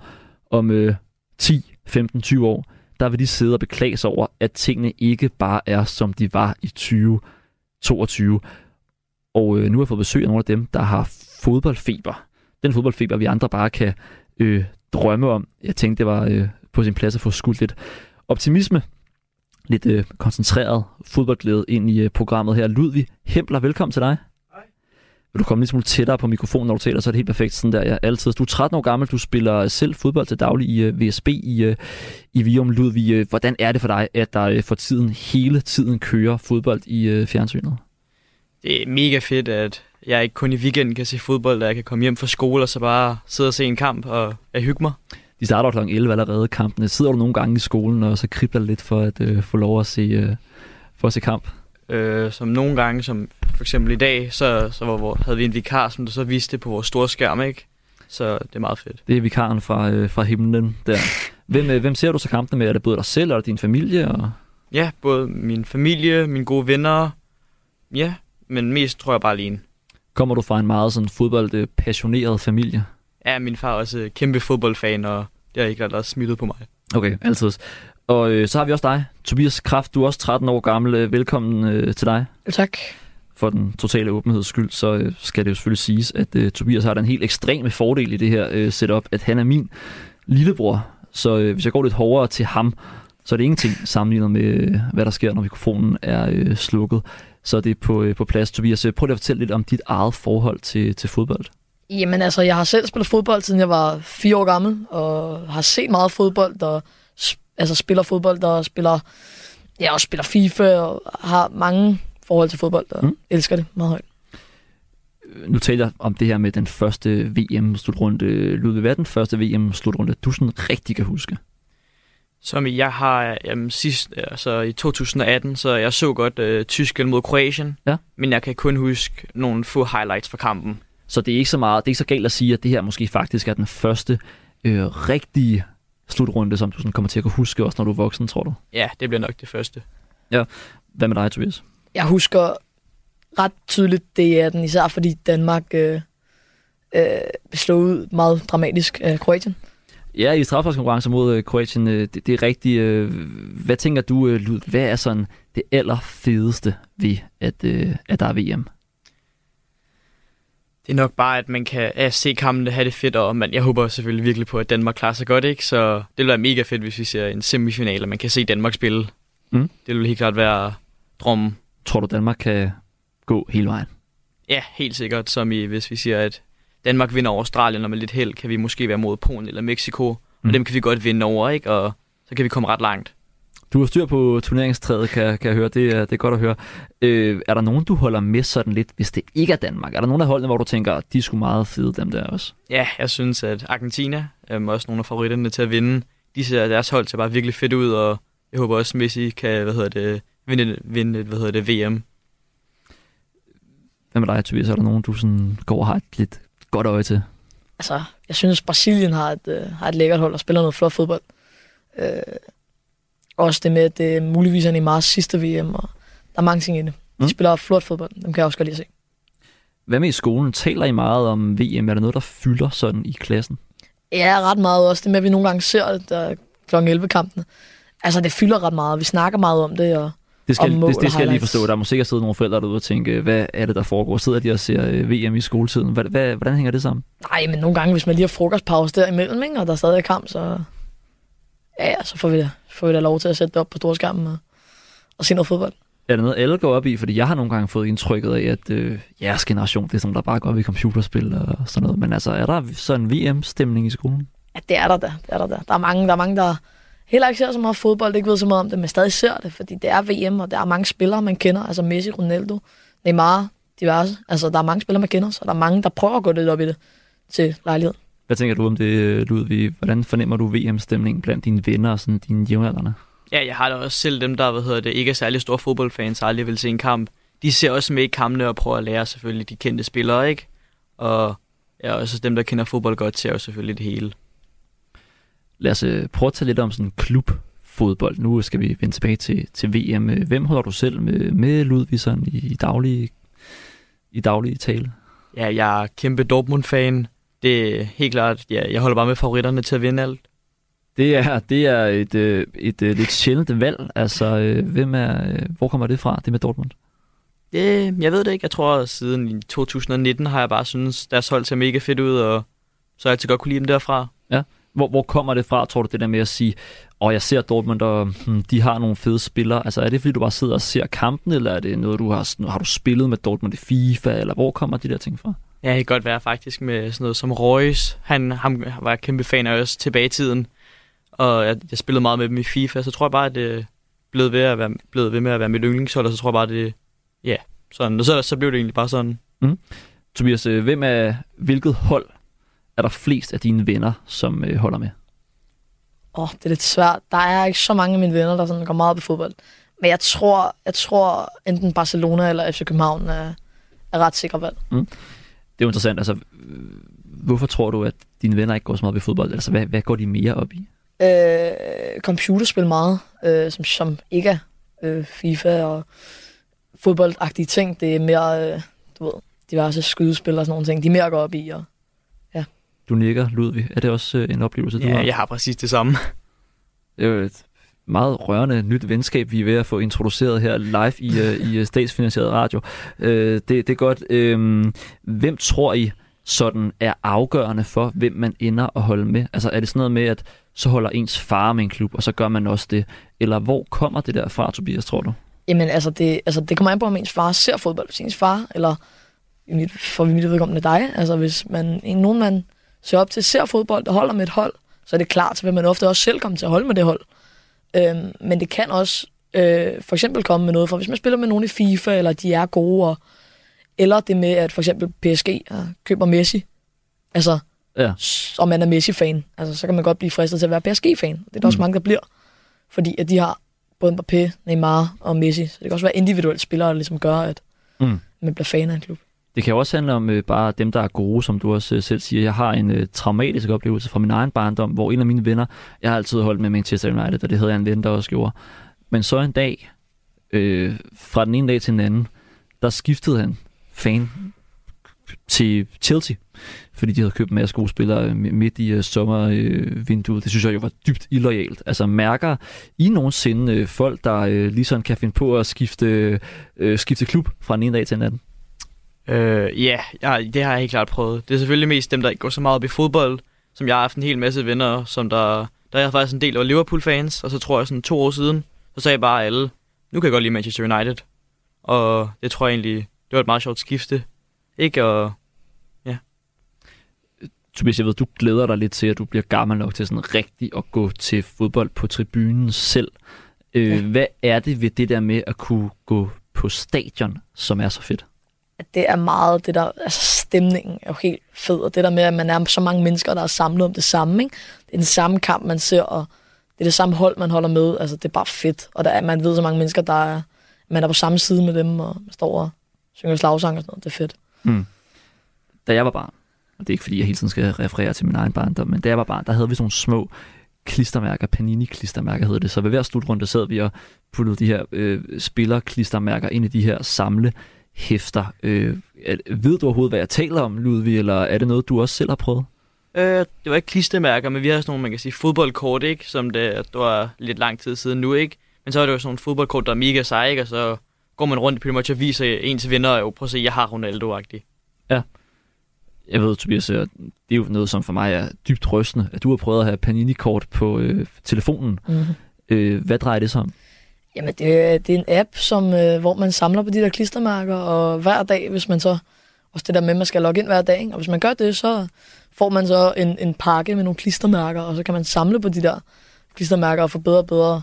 Om øh, 10, 15, 20 år, der vil de sidde og beklage sig over, at tingene ikke bare er, som de var i 2022. Og øh, nu har jeg fået besøg af nogle af dem, der har fodboldfeber. Den fodboldfeber, vi andre bare kan uh, drømme om. Jeg tænkte, det var uh, på sin plads at få skudt lidt optimisme, lidt uh, koncentreret fodboldglæde ind i uh, programmet her. Ludvig Hempler, velkommen til dig. Vil du komme lidt smule tættere på mikrofonen, når du taler, så er det helt perfekt. Sådan der, ja, altid. Du er 13 år gammel, du spiller selv fodbold til daglig i uh, VSB i, uh, i Vium Ludvig. Hvordan er det for dig, at der uh, for tiden hele tiden kører fodbold i uh, fjernsynet? Det er mega fedt, at jeg ikke kun i weekenden kan se fodbold, at jeg kan komme hjem fra skole og så bare sidde og se en kamp og hygge mig. De starter kl. 11 allerede, kampene. Sidder du nogle gange i skolen, og så kribler lidt for at uh, få lov at se, uh, for at se kamp? Øh, som nogle gange, som for eksempel i dag, så, så var, hvor, havde vi en vikar, som der så viste det på vores store skærm, ikke? Så det er meget fedt. Det er vikaren fra, øh, fra himlen der. Hvem, øh, hvem ser du så kampene med? Er det både dig selv, eller din familie? Og... Ja, både min familie, mine gode venner. Ja, men mest tror jeg bare alene. Kommer du fra en meget sådan fodboldpassioneret familie? Ja, min far er også kæmpe fodboldfan, og det har ikke også smittet på mig. Okay, altid. Og øh, så har vi også dig, Tobias Kraft. Du er også 13 år gammel. Øh, velkommen øh, til dig. Tak. For den totale åbenheds skyld, så øh, skal det jo selvfølgelig siges, at øh, Tobias har den helt ekstreme fordel i det her øh, setup, at han er min lillebror. Så øh, hvis jeg går lidt hårdere til ham, så er det ingenting sammenlignet med, øh, hvad der sker, når mikrofonen er øh, slukket. Så det er på, øh, på plads. Tobias, prøv lige at fortælle lidt om dit eget forhold til, til fodbold. Jamen altså, jeg har selv spillet fodbold, siden jeg var fire år gammel, og har set meget fodbold, og altså spiller fodbold, og spiller, ja, også spiller FIFA, og har mange forhold til fodbold, og mm. elsker det meget højt. Nu taler jeg om det her med den første VM-slutrunde. Ludvig, hvad er den første VM-slutrunde, du sådan rigtig kan huske? Som jeg har jamen, sidst, altså i 2018, så jeg så godt øh, Tyskland mod Kroatien, ja. men jeg kan kun huske nogle få highlights fra kampen. Så det er ikke så meget, det er ikke så galt at sige, at det her måske faktisk er den første øh, rigtige slutrunde, som du sådan kommer til at kunne huske også, når du er voksen, tror du? Ja, det bliver nok det første. Ja. Hvad med dig, Tobias? Jeg husker ret tydeligt det er den, især fordi Danmark øh, øh, slog ud meget dramatisk af Kroatien. Ja, i straffarskonkurrence mod øh, Kroatien, øh, det, det er rigtigt. Øh, hvad tænker du, Lud? Hvad er sådan det allerfedeste ved, at, at der er VM? Det er nok bare, at man kan at se kampene have det fedt, og man, jeg håber selvfølgelig virkelig på, at Danmark klarer sig godt, ikke? Så det vil være mega fedt, hvis vi ser en semifinal, og man kan se Danmark spille. Mm. Det vil helt klart være drømmen. Tror du, Danmark kan gå hele vejen? Ja, helt sikkert. Som i, hvis vi siger, at Danmark vinder over Australien, og med lidt held kan vi måske være mod Polen eller Mexico. Mm. Og dem kan vi godt vinde over, ikke? Og så kan vi komme ret langt. Du har styr på turneringstræet, kan, kan jeg høre. Det er, det er godt at høre. Øh, er der nogen, du holder med sådan lidt, hvis det ikke er Danmark? Er der nogen af holdene, hvor du tænker, de er sgu meget fede, dem der også? Ja, jeg synes, at Argentina er også nogle af favoritterne til at vinde. De ser deres hold til bare virkelig fedt ud, og jeg håber også, Messi kan hvad hedder det, vinde, vinde hvad hedder det, VM. Hvad med dig, Tobias? Er der nogen, du sådan går og har et lidt godt øje til? Altså, jeg synes, Brasilien har et, øh, har et lækkert hold og spiller noget flot fodbold. Øh, også det med, at det muligvis er Neymars sidste VM, og der er mange ting i det. De mm. spiller flot fodbold, dem kan jeg også godt lide at se. Hvad med i skolen? Taler I meget om VM? Er der noget, der fylder sådan i klassen? Ja, ret meget også. Det med, at vi nogle gange ser det der kl. 11-kampene. Altså, det fylder ret meget. Vi snakker meget om det, og det skal, det, det skal jeg lige forstå. Der må sikkert sidde nogle forældre derude og tænke, hvad er det, der foregår? Sidder de og ser øh, VM i skoletiden? Hvad, hvad, hvordan hænger det sammen? Nej, men nogle gange, hvis man lige har frokostpause der imellem, ikke, og der er stadig kamp, så, ja, ja, så får vi, da, får vi da lov til at sætte det op på storskærmen og, og se noget fodbold. Er det noget, alle går op i? Fordi jeg har nogle gange fået indtrykket af, at øh, jeres generation, det er sådan, der bare går op i computerspil og sådan noget. Men altså, er der sådan en VM-stemning i skolen? Ja, det er der da. Det er der, da. der er mange, der er mange, der heller ikke ser så meget fodbold, ikke ved så meget om det, men stadig ser det, fordi det er VM, og der er mange spillere, man kender, altså Messi, Ronaldo, Neymar, diverse. Altså, der er mange spillere, man kender, så der er mange, der prøver at gå lidt op i det til lejlighed. Hvad tænker du om det, Ludvig? Hvordan fornemmer du VM-stemningen blandt dine venner og sådan dine jævnaldrende? Ja, jeg har da også selv dem, der hvad hedder det, ikke er særlig store fodboldfans, aldrig vil se en kamp. De ser også med i kampene og prøver at lære selvfølgelig de kendte spillere, ikke? Og ja, også dem, der kender fodbold godt, ser jo selvfølgelig det hele. Lad os øh, prøve at tage lidt om sådan klubfodbold. Nu skal vi vende tilbage til, til VM. Øh, hvem holder du selv med, med Ludvig sådan i daglige, i daglige tale? Ja, jeg er kæmpe Dortmund-fan. Det er helt klart, ja, jeg holder bare med favoritterne til at vinde alt. Det er, det er et, et, et, et lidt sjældent valg. Altså, hvem er, hvor kommer det fra, det med Dortmund? Det, jeg ved det ikke. Jeg tror, at siden 2019 har jeg bare synes deres hold ser mega fedt ud, og så har jeg altid godt kunne lide dem derfra. Ja. Hvor, hvor kommer det fra, tror du, det der med at sige, og oh, jeg ser Dortmund, og hmm, de har nogle fede spillere. Altså er det, fordi du bare sidder og ser kampen, eller er det noget, du har, har du spillet med Dortmund i FIFA, eller hvor kommer de der ting fra? Ja, det kan godt være faktisk med sådan noget som Reus. Han ham var jeg kæmpe fan af os tilbage i tiden. Og jeg, jeg spillede meget med dem i FIFA, så tror jeg bare, at det blev ved, at være, blev ved med at være mit yndlingshold, og så tror jeg bare, at det, ja, sådan. Og så, så blev det egentlig bare sådan. Mm. Tobias, øh, hvem er, hvilket hold er der flest af dine venner, som øh, holder med? Åh, oh, det er lidt svært. Der er ikke så mange af mine venner, der sådan går meget op i fodbold. Men jeg tror, jeg tror enten Barcelona eller FC København er, er ret sikre valg. Mm. Det er jo interessant. Altså, hvorfor tror du, at dine venner ikke går så meget op i fodbold? Altså, hvad, hvad går de mere op i? Øh, computerspil meget, øh, som, som ikke er øh, FIFA og fodboldagtige ting. Det er mere, øh, du ved, diverse skydespil og sådan nogle ting. De er mere går op i. Og. Du nikker, Ludvig. Er det også øh, en oplevelse, du Ja, har? jeg har præcis det samme. Det er jo et meget rørende nyt venskab, vi er ved at få introduceret her live i, øh, i øh, statsfinansieret radio. Øh, det, det er godt. Øh, hvem tror I sådan er afgørende for, hvem man ender at holde med? Altså er det sådan noget med, at så holder ens far med en klub, og så gør man også det? Eller hvor kommer det der fra, Tobias, tror du? Jamen, altså det, altså, det kommer an på, om ens far ser fodbold. Hvis ens far, eller for mit vedkommende dig, altså hvis man, en, nogen man ser op til, ser fodbold og holder med et hold, så er det klart, så vil man ofte også selv komme til at holde med det hold. Øhm, men det kan også øh, for eksempel komme med noget fra, hvis man spiller med nogen i FIFA, eller de er gode, og, eller det med, at for eksempel PSG køber Messi, altså, Ja. og man er Messi-fan, altså, så kan man godt blive fristet til at være PSG-fan. Det er der mm. også mange, der bliver, fordi at de har både Mbappé, Neymar og Messi, så det kan også være individuelle spillere, der ligesom gør, at Mm. man bliver fan af en klub. Det kan jo også handle om øh, bare dem, der er gode, som du også øh, selv siger. Jeg har en øh, traumatisk oplevelse fra min egen barndom, hvor en af mine venner, jeg har altid holdt med Manchester United, og det havde jeg en ven, der også gjorde. Men så en dag, øh, fra den ene dag til den anden, der skiftede han fan til Chelsea, fordi de havde købt en masse gode spillere øh, midt i øh, sommervinduet. Det synes jeg jo var dybt illoyalt. Altså mærker I nogensinde øh, folk, der øh, lige sådan kan finde på at skifte, øh, skifte klub fra den ene dag til den anden? Øh, ja, ja, det har jeg helt klart prøvet. Det er selvfølgelig mest dem, der ikke går så meget op i fodbold, som jeg har haft en hel masse venner, som der... Der er jeg faktisk en del af Liverpool-fans, og så tror jeg sådan to år siden, så sagde bare alle, nu kan jeg godt lide Manchester United. Og det tror jeg egentlig, det var et meget sjovt skifte. Ikke? Og Tobias, jeg ved, du glæder dig lidt til, at du bliver gammel nok til sådan rigtig at gå til fodbold på tribunen selv. Øh, Ja. Hvad er det ved det der med at kunne gå på stadion, som er så fedt? At det er meget det der, altså stemningen er jo helt fed, og det der med, at man er så mange mennesker, der er samlet om det samme, ikke? Det er den samme kamp, man ser, og det er det samme hold, man holder med, altså det er bare fedt, og der er, man ved så mange mennesker, der er, man er på samme side med dem, og man står og synger slagsang og sådan noget, det er fedt. Mm. Da jeg var barn, og det er ikke fordi, jeg hele tiden skal referere til min egen barndom, men da jeg var barn, der havde vi sådan nogle små klistermærker, Panini-klistermærker hedder det. Så ved hver slutrunde sad vi og puttede de her øh, spillerklistermærker ind i de her samle hæfter. Øh, ved du overhovedet, hvad jeg taler om, Ludvig, eller er det noget, du også selv har prøvet? øh, det var ikke klistermærker, men vi har sådan nogle, man kan sige, fodboldkort, ikke? Som det, det var lidt lang tid siden nu, ikke? Men så er det jo sådan nogle fodboldkort, der er mega seje, ikke? Og så går man rundt pretty much og viser ens venner, jo, prøv at se, jeg har Ronaldo-agtig. Jeg ved, Tobias, øh, det er jo noget, som for mig er dybt rystende, at du har prøvet at have Panini-kort på øh, telefonen. Mm-hmm. Øh, hvad drejer det sig om? Jamen, det, det er en app, som, øh, hvor man samler på de der klistermærker, og hver dag, hvis man så, også det der med, at man skal logge ind hver dag, ikke? og hvis man gør det, så får man så en, en pakke med nogle klistermærker, og så kan man samle på de der klistermærker og få bedre og bedre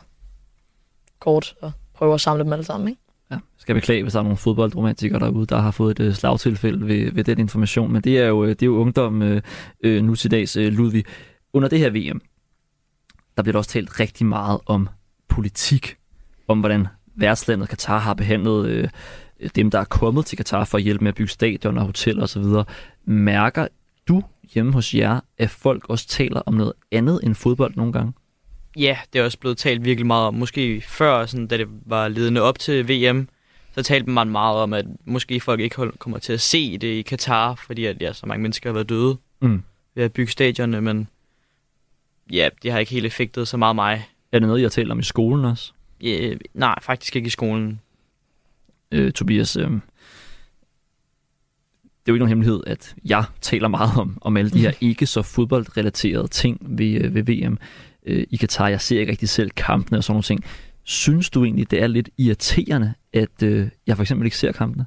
kort, og prøve at samle dem alle sammen, ikke? Ja, skal beklage, hvis der er nogle fodboldromantikere derude, der har fået et øh, slagtilfælde ved, ved den information, men det er jo, øh, det er jo ungdom øh, øh, nu til dags, øh, Ludvig. Under det her VM, der bliver der også talt rigtig meget om politik, om hvordan værtslandet Katar har behandlet øh, dem, der er kommet til Katar for at hjælpe med at bygge stadion og hoteller osv. Mærker du hjemme hos jer, at folk også taler om noget andet end fodbold nogle gange? Ja, det er også blevet talt virkelig meget om. Måske før, sådan, da det var ledende op til VM, så talte man meget om, at måske folk ikke kommer til at se det i Katar, fordi at, ja, så mange mennesker har været døde Mm. ved at bygge stadionerne, men ja, det har ikke helt effektet så meget mig. Er det noget, I har talt om i skolen også? Ja, nej, faktisk ikke i skolen. øh, Tobias, øh, jo ikke nogen hemmelighed, at jeg taler meget om, om alle de her ikke så fodboldrelaterede ting ved, øh, ved VM øh, i Katar. Jeg ser ikke rigtig selv kampene og sådan nogle ting. Synes du egentlig, det er lidt irriterende, at øh, jeg for eksempel ikke ser kampene?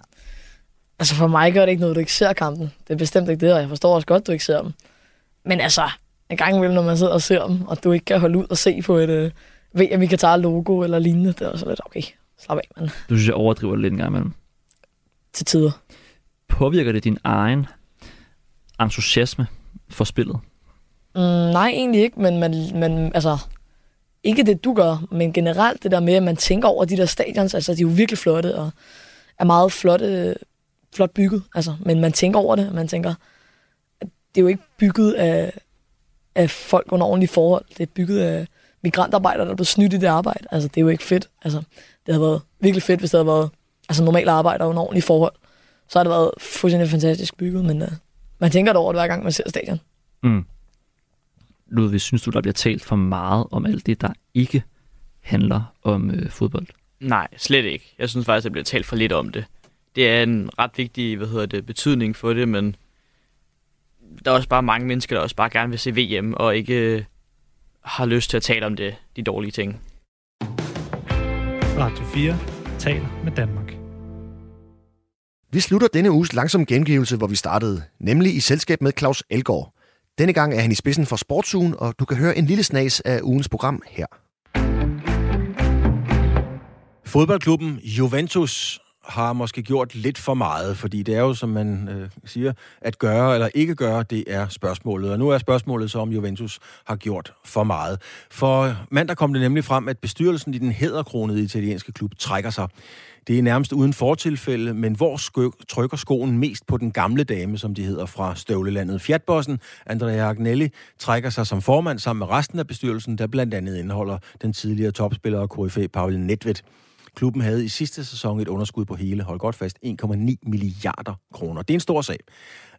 Altså for mig gør det ikke noget, du ikke ser kampen. Det er bestemt ikke det, og jeg forstår også godt, du ikke ser dem. Men altså, en gang imellem, når man sidder og ser dem, og du ikke kan holde ud og se på et øh, VM i Katar logo eller lignende, det er også lidt okay. Slap af, mand. Du synes, jeg overdriver det lidt en gang imellem. Til tider. Påvirker det din egen entusiasme for spillet? Mm, nej, egentlig ikke, men, men, men altså, ikke det, du gør, men generelt det der med, at man tænker over de der stadions, altså de er jo virkelig flotte, og er meget flotte, flot bygget, altså, men man tænker over det, man tænker, at det er jo ikke bygget af, af folk under ordentlige forhold, det er bygget af migrantarbejdere, der er blevet snydt i det arbejde, altså det er jo ikke fedt, altså det havde været virkelig fedt, hvis det havde været altså, normale arbejdere under ordentlige forhold, så har det været fuldstændig fantastisk bygget, men uh, man tænker det over det hver gang, man ser stadion. Mm. Ludvig, synes du, der bliver talt for meget om alt det, der ikke handler om øh, fodbold? Nej, slet ikke. Jeg synes faktisk, der bliver talt for lidt om det. Det er en ret vigtig hvad hedder det, betydning for det, men der er også bare mange mennesker, der også bare gerne vil se VM, og ikke øh, har lyst til at tale om det, de dårlige ting. Radio 4 taler med Danmark. Vi slutter denne uges langsom gengivelse, hvor vi startede, nemlig i selskab med Claus Elgaard. Denne gang er han i spidsen for Sportsugen, og du kan høre en lille snas af ugens program her. Fodboldklubben Juventus har måske gjort lidt for meget, fordi det er jo, som man øh, siger, at gøre eller ikke gøre, det er spørgsmålet. Og nu er spørgsmålet så, om Juventus har gjort for meget. For mandag kom det nemlig frem, at bestyrelsen i den hedderkronede italienske klub trækker sig. Det er nærmest uden fortilfælde, men hvor skø- trykker skoen mest på den gamle dame, som de hedder fra støvlelandet. Fiatbossen, Andrea Agnelli, trækker sig som formand sammen med resten af bestyrelsen, der blandt andet indeholder den tidligere topspiller og KFA Paul Nedved. Klubben havde i sidste sæson et underskud på hele, hold godt fast, 1,9 milliarder kroner. Det er en stor sag.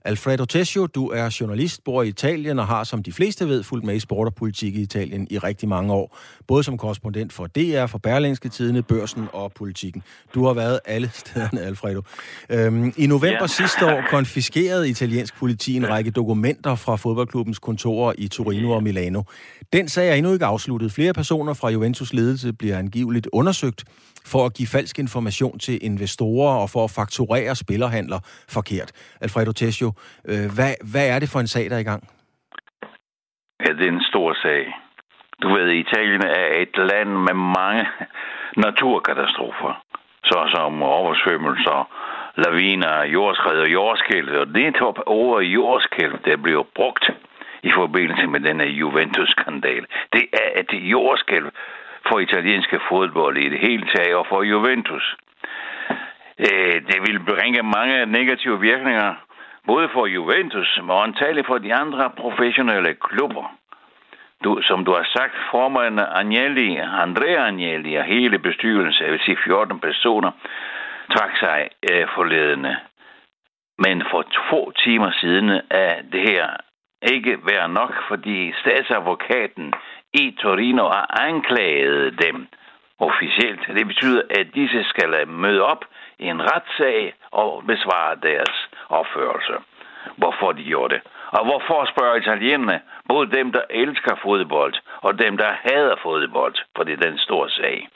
Alfredo Tessio, du er journalist, bor i Italien og har, som de fleste ved, fulgt med i sport og politik i Italien i rigtig mange år. Både som korrespondent for DR, for Berlingske Tidene, Børsen og Politikken. Du har været alle stederne, Alfredo. Øhm, I november ja. sidste år konfiskerede italiensk politi en række dokumenter fra fodboldklubbens kontorer i Torino og Milano. Den sag er endnu ikke afsluttet. Flere personer fra Juventus ledelse bliver angiveligt undersøgt for at give falsk information til investorer og for at fakturere spillerhandler forkert. Alfredo Tessio, øh, hvad, hvad er det for en sag, der er i gang? Ja, det er en stor sag. Du ved, Italien er et land med mange naturkatastrofer, såsom oversvømmelser, laviner, jordskred og jordskælv. Og det er over jordskælv, der bliver brugt i forbindelse med denne Juventus-skandal. Det er et jordskælv for italienske fodbold i det hele taget og for Juventus. Øh, det vil bringe mange negative virkninger, både for Juventus, men antageligt for de andre professionelle klubber. Du, som du har sagt, formand Agnelli, Andrea Agnelli og hele bestyrelsen, jeg vil sige 14 personer, trak sig øh, forledende. Men for to timer siden er det her ikke være nok, fordi statsadvokaten i Torino har anklaget dem officielt. Det betyder, at disse skal møde op i en retssag og besvare deres opførelse. Hvorfor de gjorde det. Og hvorfor spørger italienerne, både dem, der elsker fodbold, og dem, der hader fodbold, for det er den store sag.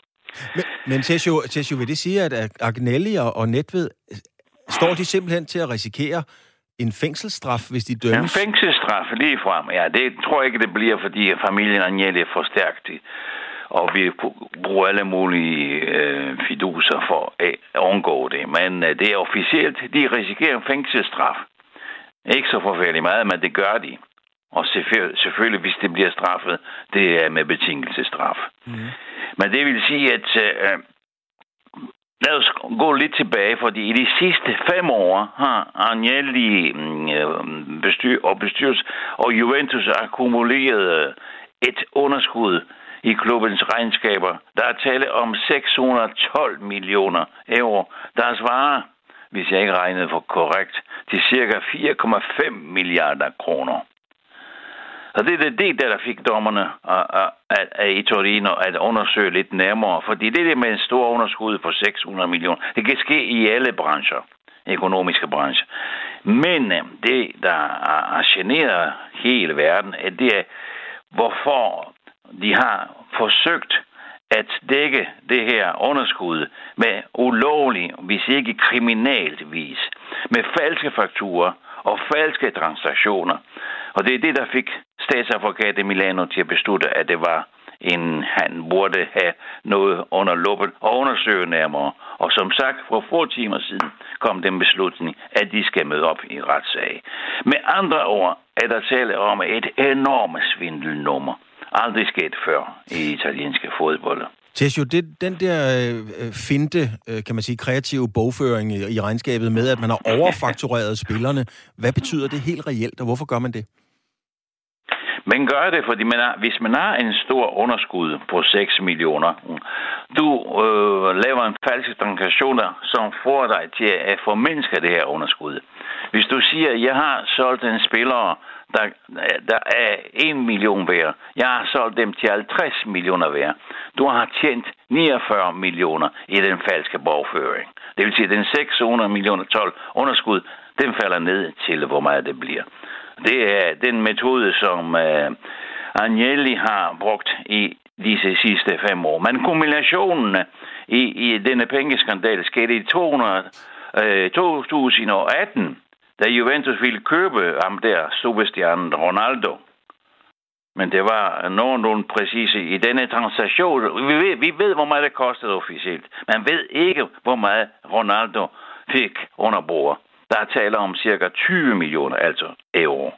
Men, men Tessio, Tessio, vil det sige, at Agnelli og, og Netved, står de simpelthen til at risikere en fængselsstraf, hvis de dømmes? En fængselsstraf lige frem, ja. Det tror jeg ikke, det bliver, fordi familien Agnelli er for stærkt. Og vi bruger alle mulige øh, fiduser for at undgå det. Men øh, det er officielt, de risikerer en fængselsstraf. Ikke så forfærdeligt meget, men det gør de. Og selvfølgelig, selvfølgelig, hvis det bliver straffet, det er med betingelsesstraf. Mm. Men det vil sige, at øh, lad os gå lidt tilbage, fordi i de sidste fem år har Agnelli mm, øh, bestyr, og bestyrelse og Juventus akkumuleret øh, et underskud i klubbens regnskaber. Der er tale om 612 millioner euro, der svarer, hvis jeg ikke regnede for korrekt, til cirka 4,5 milliarder kroner. Så det er det, der fik dommerne i Torino at undersøge lidt nærmere, fordi det der med en stor underskud på 600 millioner. Det kan ske i alle brancher, økonomiske brancher. Men øh, det, der har generet hele verden, det er, hvorfor de har forsøgt at dække det her underskud med ulovlig, hvis ikke kriminalt vis, med falske fakturer og falske transaktioner. Og det er det, der fik statsadvokat i Milano til at beslutte, at det var en, han burde have noget under luppen og undersøge nærmere. Og som sagt, for få timer siden kom den beslutning, at de skal møde op i retssag. Med andre ord er der tale om et enormt svindelnummer. Aldrig sket før i italienske fodbold. Tessio, det, den der øh, finte, øh, kan man sige, kreative bogføring i, i regnskabet med, at man har overfaktureret spillerne, hvad betyder det helt reelt, og hvorfor gør man det? Man gør det, fordi man er, hvis man har en stor underskud på 6 millioner, du øh, laver en falsk transaktion, som får dig til at formindske det her underskud. Hvis du siger, at jeg har solgt en spiller, der, der er 1 million værd, jeg har solgt dem til 50 millioner værd, du har tjent 49 millioner i den falske bogføring. Det vil sige, at den 600 millioner 12 underskud, den falder ned til, hvor meget det bliver. Det er den metode, som øh, Agnelli har brugt i disse sidste fem år. Men kombinationen i, i denne pengeskandal skete i 200, øh, 2018, da Juventus ville købe ham der, superstjernen Ronaldo. Men det var nogenlunde præcise i denne transaktion. Vi ved, vi ved, hvor meget det kostede officielt. Man ved ikke, hvor meget Ronaldo fik under bordet. Der er tale om cirka 20 millioner, altså euro.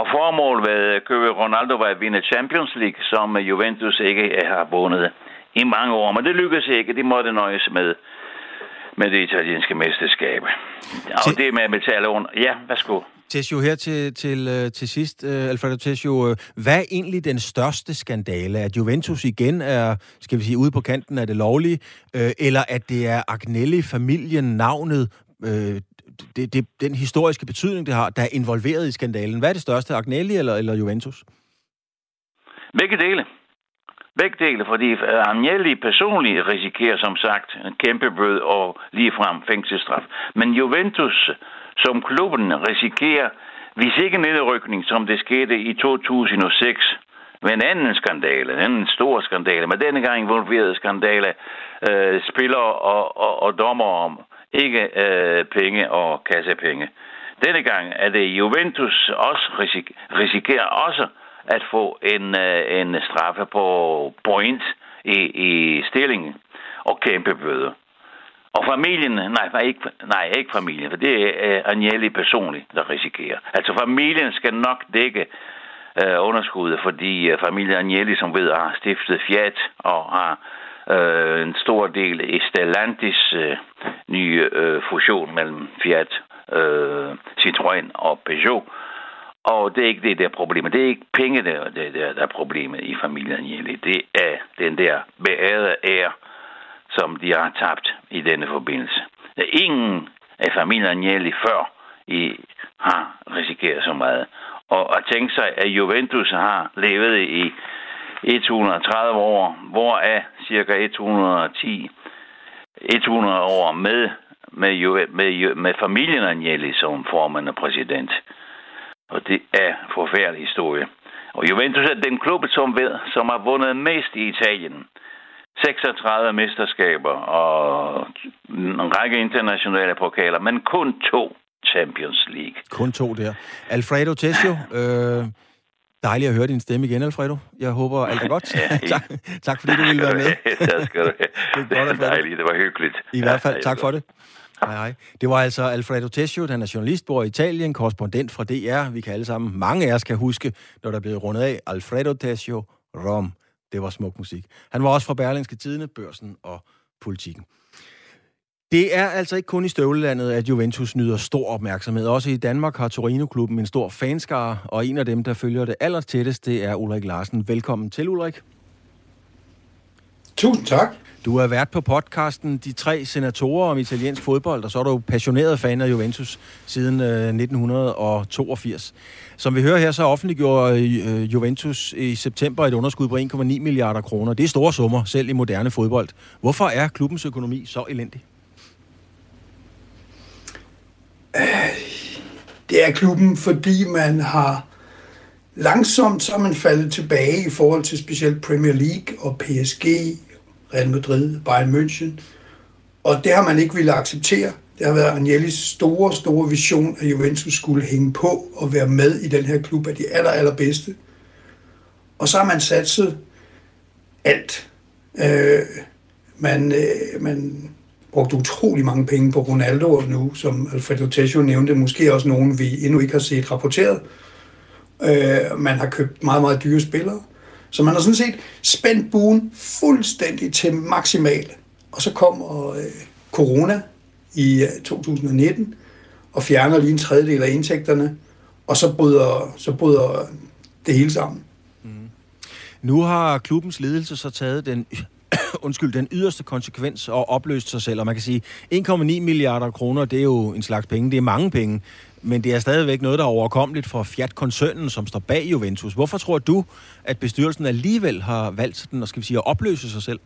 Og formålet ved at købe Ronaldo var at vinde Champions League, som Juventus ikke har vundet i mange år. Men det lykkedes ikke. De måtte nøjes med, med det italienske mesterskab. Og det med at betale under. Ja, værsgo. Tessio, her til, til, øh, til sidst, uh, Alfredo Tessio. Hvad er egentlig den største skandale? At Juventus igen er, skal vi sige, ude på kanten af det lovlige, uh, eller at det er Agnelli-familien, navnet, øh, det, det, den historiske betydning, det har, der er involveret i skandalen. Hvad er det største, Agnelli eller, eller Juventus? Begge dele. Begge dele, fordi øh, Agnelli personligt risikerer som sagt en kæmpe bød og ligefrem fængselsstraf. Men Juventus som klubben risikerer, hvis ikke nedrykning, som det skete i 2006, med en anden skandale, en anden stor skandale, men denne gang involverede skandale, øh, spillere og, og, og dommer om ikke øh, penge og kassepenge. Denne gang er det Juventus også risik- risikerer også at få en, øh, en straffe på point i, i stillingen og kæmpe bøder. Og familien, nej, ikke, nej, ikke familien, for det er øh, Agnelli personligt, der risikerer. Altså familien skal nok dække øh, underskuddet, fordi øh, familien Agnelli, som ved, har stiftet Fiat og har øh, en stor del i Stellantis øh, nye øh, fusion mellem Fiat, øh, Citroën og Peugeot. Og det er ikke det, der er problemet. Det er ikke penge, der, der, der, der er problemet i familien Agnelli. Det er den der beærede ære, som de har tabt i denne forbindelse. Ingen af familien Agnelli før i, har risikeret så meget. Og at tænke sig, at Juventus har levet i 130 år, hvoraf cirka 110 100 år med, med, med, med familien Agnelli som formand og præsident. Og det er forfærdelig historie. Og Juventus er den klub, som, ved, som har vundet mest i Italien. 36 mesterskaber og en række internationale pokaler, men kun to Champions League. Kun to der. Alfredo Tessio, øh, dejligt at høre din stemme igen, Alfredo. Jeg håber, alt er godt. ja, tak, tak fordi du ville være med. tak skal du have. Det er godt, dejligt, det var hyggeligt. I hvert fald, tak for det. Hej, hej. Det var altså Alfredo Tessio, han er journalist, bor i Italien, korrespondent fra DR. Vi kan alle sammen, mange af os kan huske, når der blev rundet af Alfredo Tessio Rom. Det var smuk musik. Han var også fra Berlingske Tidene, Børsen og Politikken. Det er altså ikke kun i støvlelandet, at Juventus nyder stor opmærksomhed. Også i Danmark har Torino-klubben en stor fanskare, og en af dem, der følger det aller tættest, det er Ulrik Larsen. Velkommen til, Ulrik. Tusind tak. Du har været på podcasten De Tre Senatorer om italiensk fodbold, og så er du passioneret fan af Juventus siden øh, 1982. Som vi hører her, så offentliggjorde øh, Juventus i september et underskud på 1,9 milliarder kroner. Det er store summer, selv i moderne fodbold. Hvorfor er klubbens økonomi så elendig? Det er klubben, fordi man har langsomt så er man faldet tilbage i forhold til specielt Premier League og PSG, Real Madrid, Bayern München. Og det har man ikke ville acceptere. Det har været Agnellis store, store vision, at Juventus skulle hænge på og være med i den her klub af de aller, allerbedste. Og så har man satset alt. Øh, man, øh, man brugt utrolig mange penge på Ronaldo nu, som Alfredo Tessio nævnte, måske også nogen, vi endnu ikke har set rapporteret. Øh, man har købt meget, meget dyre spillere. Så man har sådan set spændt buen fuldstændig til maksimal. Og så kommer øh, corona i øh, 2019 og fjerner lige en tredjedel af indtægterne, og så bryder, så bryder det hele sammen. Mm. Nu har klubbens ledelse så taget den undskyld, den yderste konsekvens og opløst sig selv. Og man kan sige, 1,9 milliarder kroner, det er jo en slags penge. Det er mange penge. Men det er stadigvæk noget, der er overkommeligt for Fiat-koncernen, som står bag Juventus. Hvorfor tror du, at bestyrelsen alligevel har valgt den, og skal vi sige, at opløse sig selv?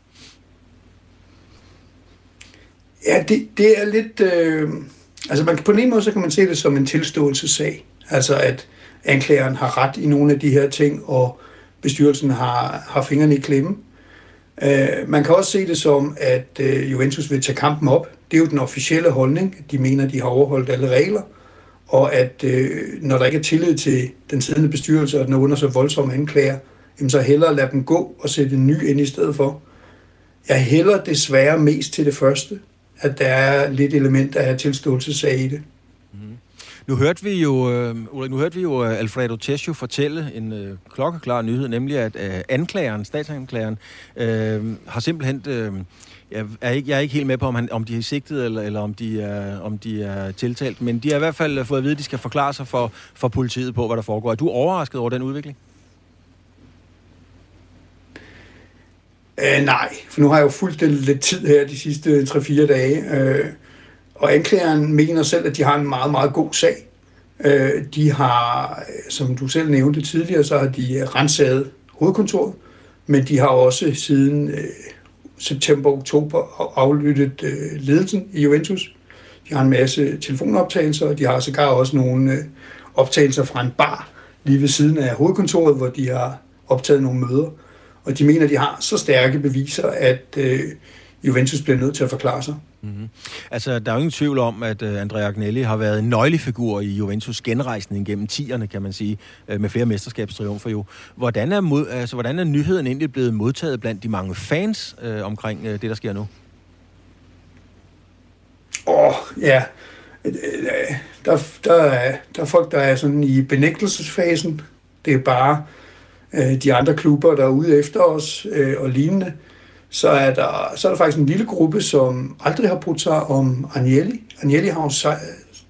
Ja, det, det er lidt... Øh, altså man, på en måde så kan man se det som en tilståelsessag. Altså at anklageren har ret i nogle af de her ting, og bestyrelsen har, har fingrene i klemme. Øh, man kan også se det som, at øh, Juventus vil tage kampen op. Det er jo den officielle holdning. De mener, de har overholdt alle regler. Og at øh, når der ikke er tillid til den siddende bestyrelse, og den er under så voldsomme anklager, jamen så hellere lade dem gå og sætte en ny ind i stedet for. Jeg hælder desværre mest til det første, at der er lidt element af tilståelsessag i det. Nu hørte vi jo, øh, nu hørte vi jo øh, Alfredo Tessio fortælle en øh, klokkeklar nyhed, nemlig at øh, anklageren, statsanklageren, øh, har simpelthen... Øh, jeg er, ikke, jeg er ikke helt med på, om, han, om de er sigtet, eller, eller om, de er, om de er tiltalt, men de har i hvert fald fået at vide, at de skal forklare sig for, for politiet på, hvad der foregår. Er du overrasket over den udvikling? Øh, nej, for nu har jeg jo fulgt den lidt tid her de sidste 3-4 dage. Øh, og anklageren mener selv, at de har en meget, meget god sag. Øh, de har, som du selv nævnte tidligere, så har de øh, renset hovedkontoret, men de har også siden øh, september-oktober aflyttet øh, ledelsen i Juventus. De har en masse telefonoptagelser, og de har sågar også nogle øh, optagelser fra en bar lige ved siden af hovedkontoret, hvor de har optaget nogle møder. Og de mener, de har så stærke beviser, at øh, Juventus bliver nødt til at forklare sig. Mm-hmm. Altså, der er jo ingen tvivl om, at uh, Andrea Agnelli har været en nøglefigur i Juventus genrejsning gennem tierne, kan man sige, uh, med flere mesterskabstriumfer jo. Hvordan er, mod, altså, hvordan er nyheden egentlig blevet modtaget blandt de mange fans uh, omkring uh, det, der sker nu? Åh, oh, ja. Der, der, er, der er folk, der er sådan i benægtelsesfasen. Det er bare uh, de andre klubber, der er ude efter os uh, og lignende så er, der, så er der faktisk en lille gruppe, som aldrig har brugt sig om Agnelli. Agnelli har jo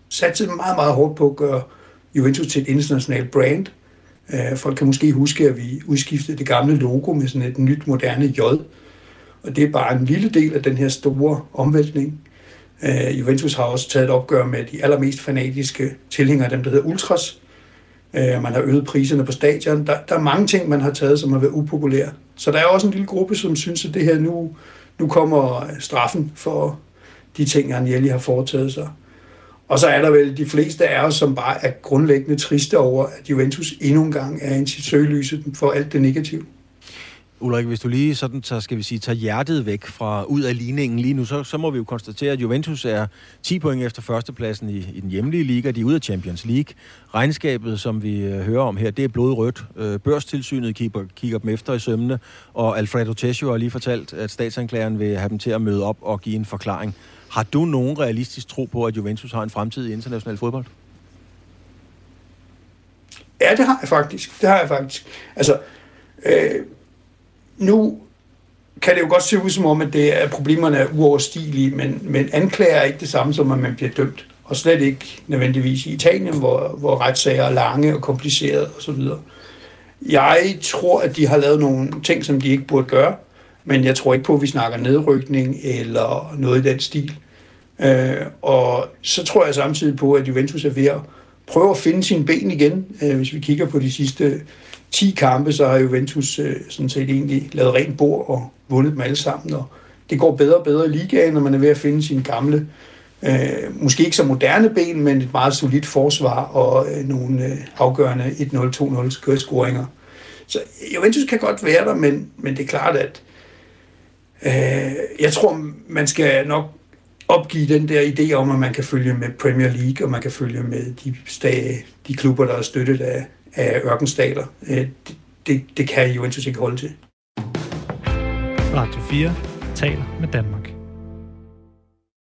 sat sig meget, meget hårdt på at gøre Juventus til et internationalt brand. Øh, folk kan måske huske, at vi udskiftede det gamle logo med sådan et nyt, moderne J. Og det er bare en lille del af den her store omvæltning. Øh, Juventus har også taget et opgør med de allermest fanatiske tilhængere, dem der hedder Ultras, Øh, man har øget priserne på stadion. Der, der er mange ting, man har taget, som har været upopulære. Så der er også en lille gruppe, som synes, at det her nu, nu kommer straffen for de ting, Agnelli har foretaget sig. Og så er der vel de fleste af os, som bare er grundlæggende triste over, at Juventus endnu en gang er en søgelyse for alt det negative. Ulrik, hvis du lige sådan tager, skal vi sige, tager hjertet væk fra ud af ligningen lige nu, så, så må vi jo konstatere, at Juventus er 10 point efter førstepladsen i, i den hjemlige liga. De er ude af Champions League. Regnskabet, som vi øh, hører om her, det er blodrødt. Øh, børstilsynet kigger, kigger dem efter i sømne, og Alfredo Tessio har lige fortalt, at statsanklageren vil have dem til at møde op og give en forklaring. Har du nogen realistisk tro på, at Juventus har en fremtid i international fodbold? Ja, det har jeg faktisk. Det har jeg faktisk. Altså, øh, nu kan det jo godt se ud som om, at, det er, at problemerne er uoverstigelige, men, men anklager er ikke det samme som, at man bliver dømt. Og slet ikke nødvendigvis i Italien, hvor, hvor retssager er lange og komplicerede osv. Jeg tror, at de har lavet nogle ting, som de ikke burde gøre, men jeg tror ikke på, at vi snakker nedrykning eller noget i den stil. Øh, og så tror jeg samtidig på, at Juventus er ved at prøve at finde sine ben igen. Øh, hvis vi kigger på de sidste 10 kampe, så har Juventus øh, sådan set egentlig lavet rent bord og vundet dem alle sammen. Og det går bedre og bedre i ligaen, når man er ved at finde sine gamle Øh, måske ikke så moderne ben, men et meget solidt forsvar og øh, nogle øh, afgørende 1-0-2-0 scoringer. Så Juventus kan godt være der, men, men det er klart, at øh, jeg tror, man skal nok opgive den der idé om, at man kan følge med Premier League, og man kan følge med de, stage, de klubber, der er støttet af, af ørkenstater. Øh, det, det, det kan Juventus ikke holde til. Radio 4 taler med Danmark.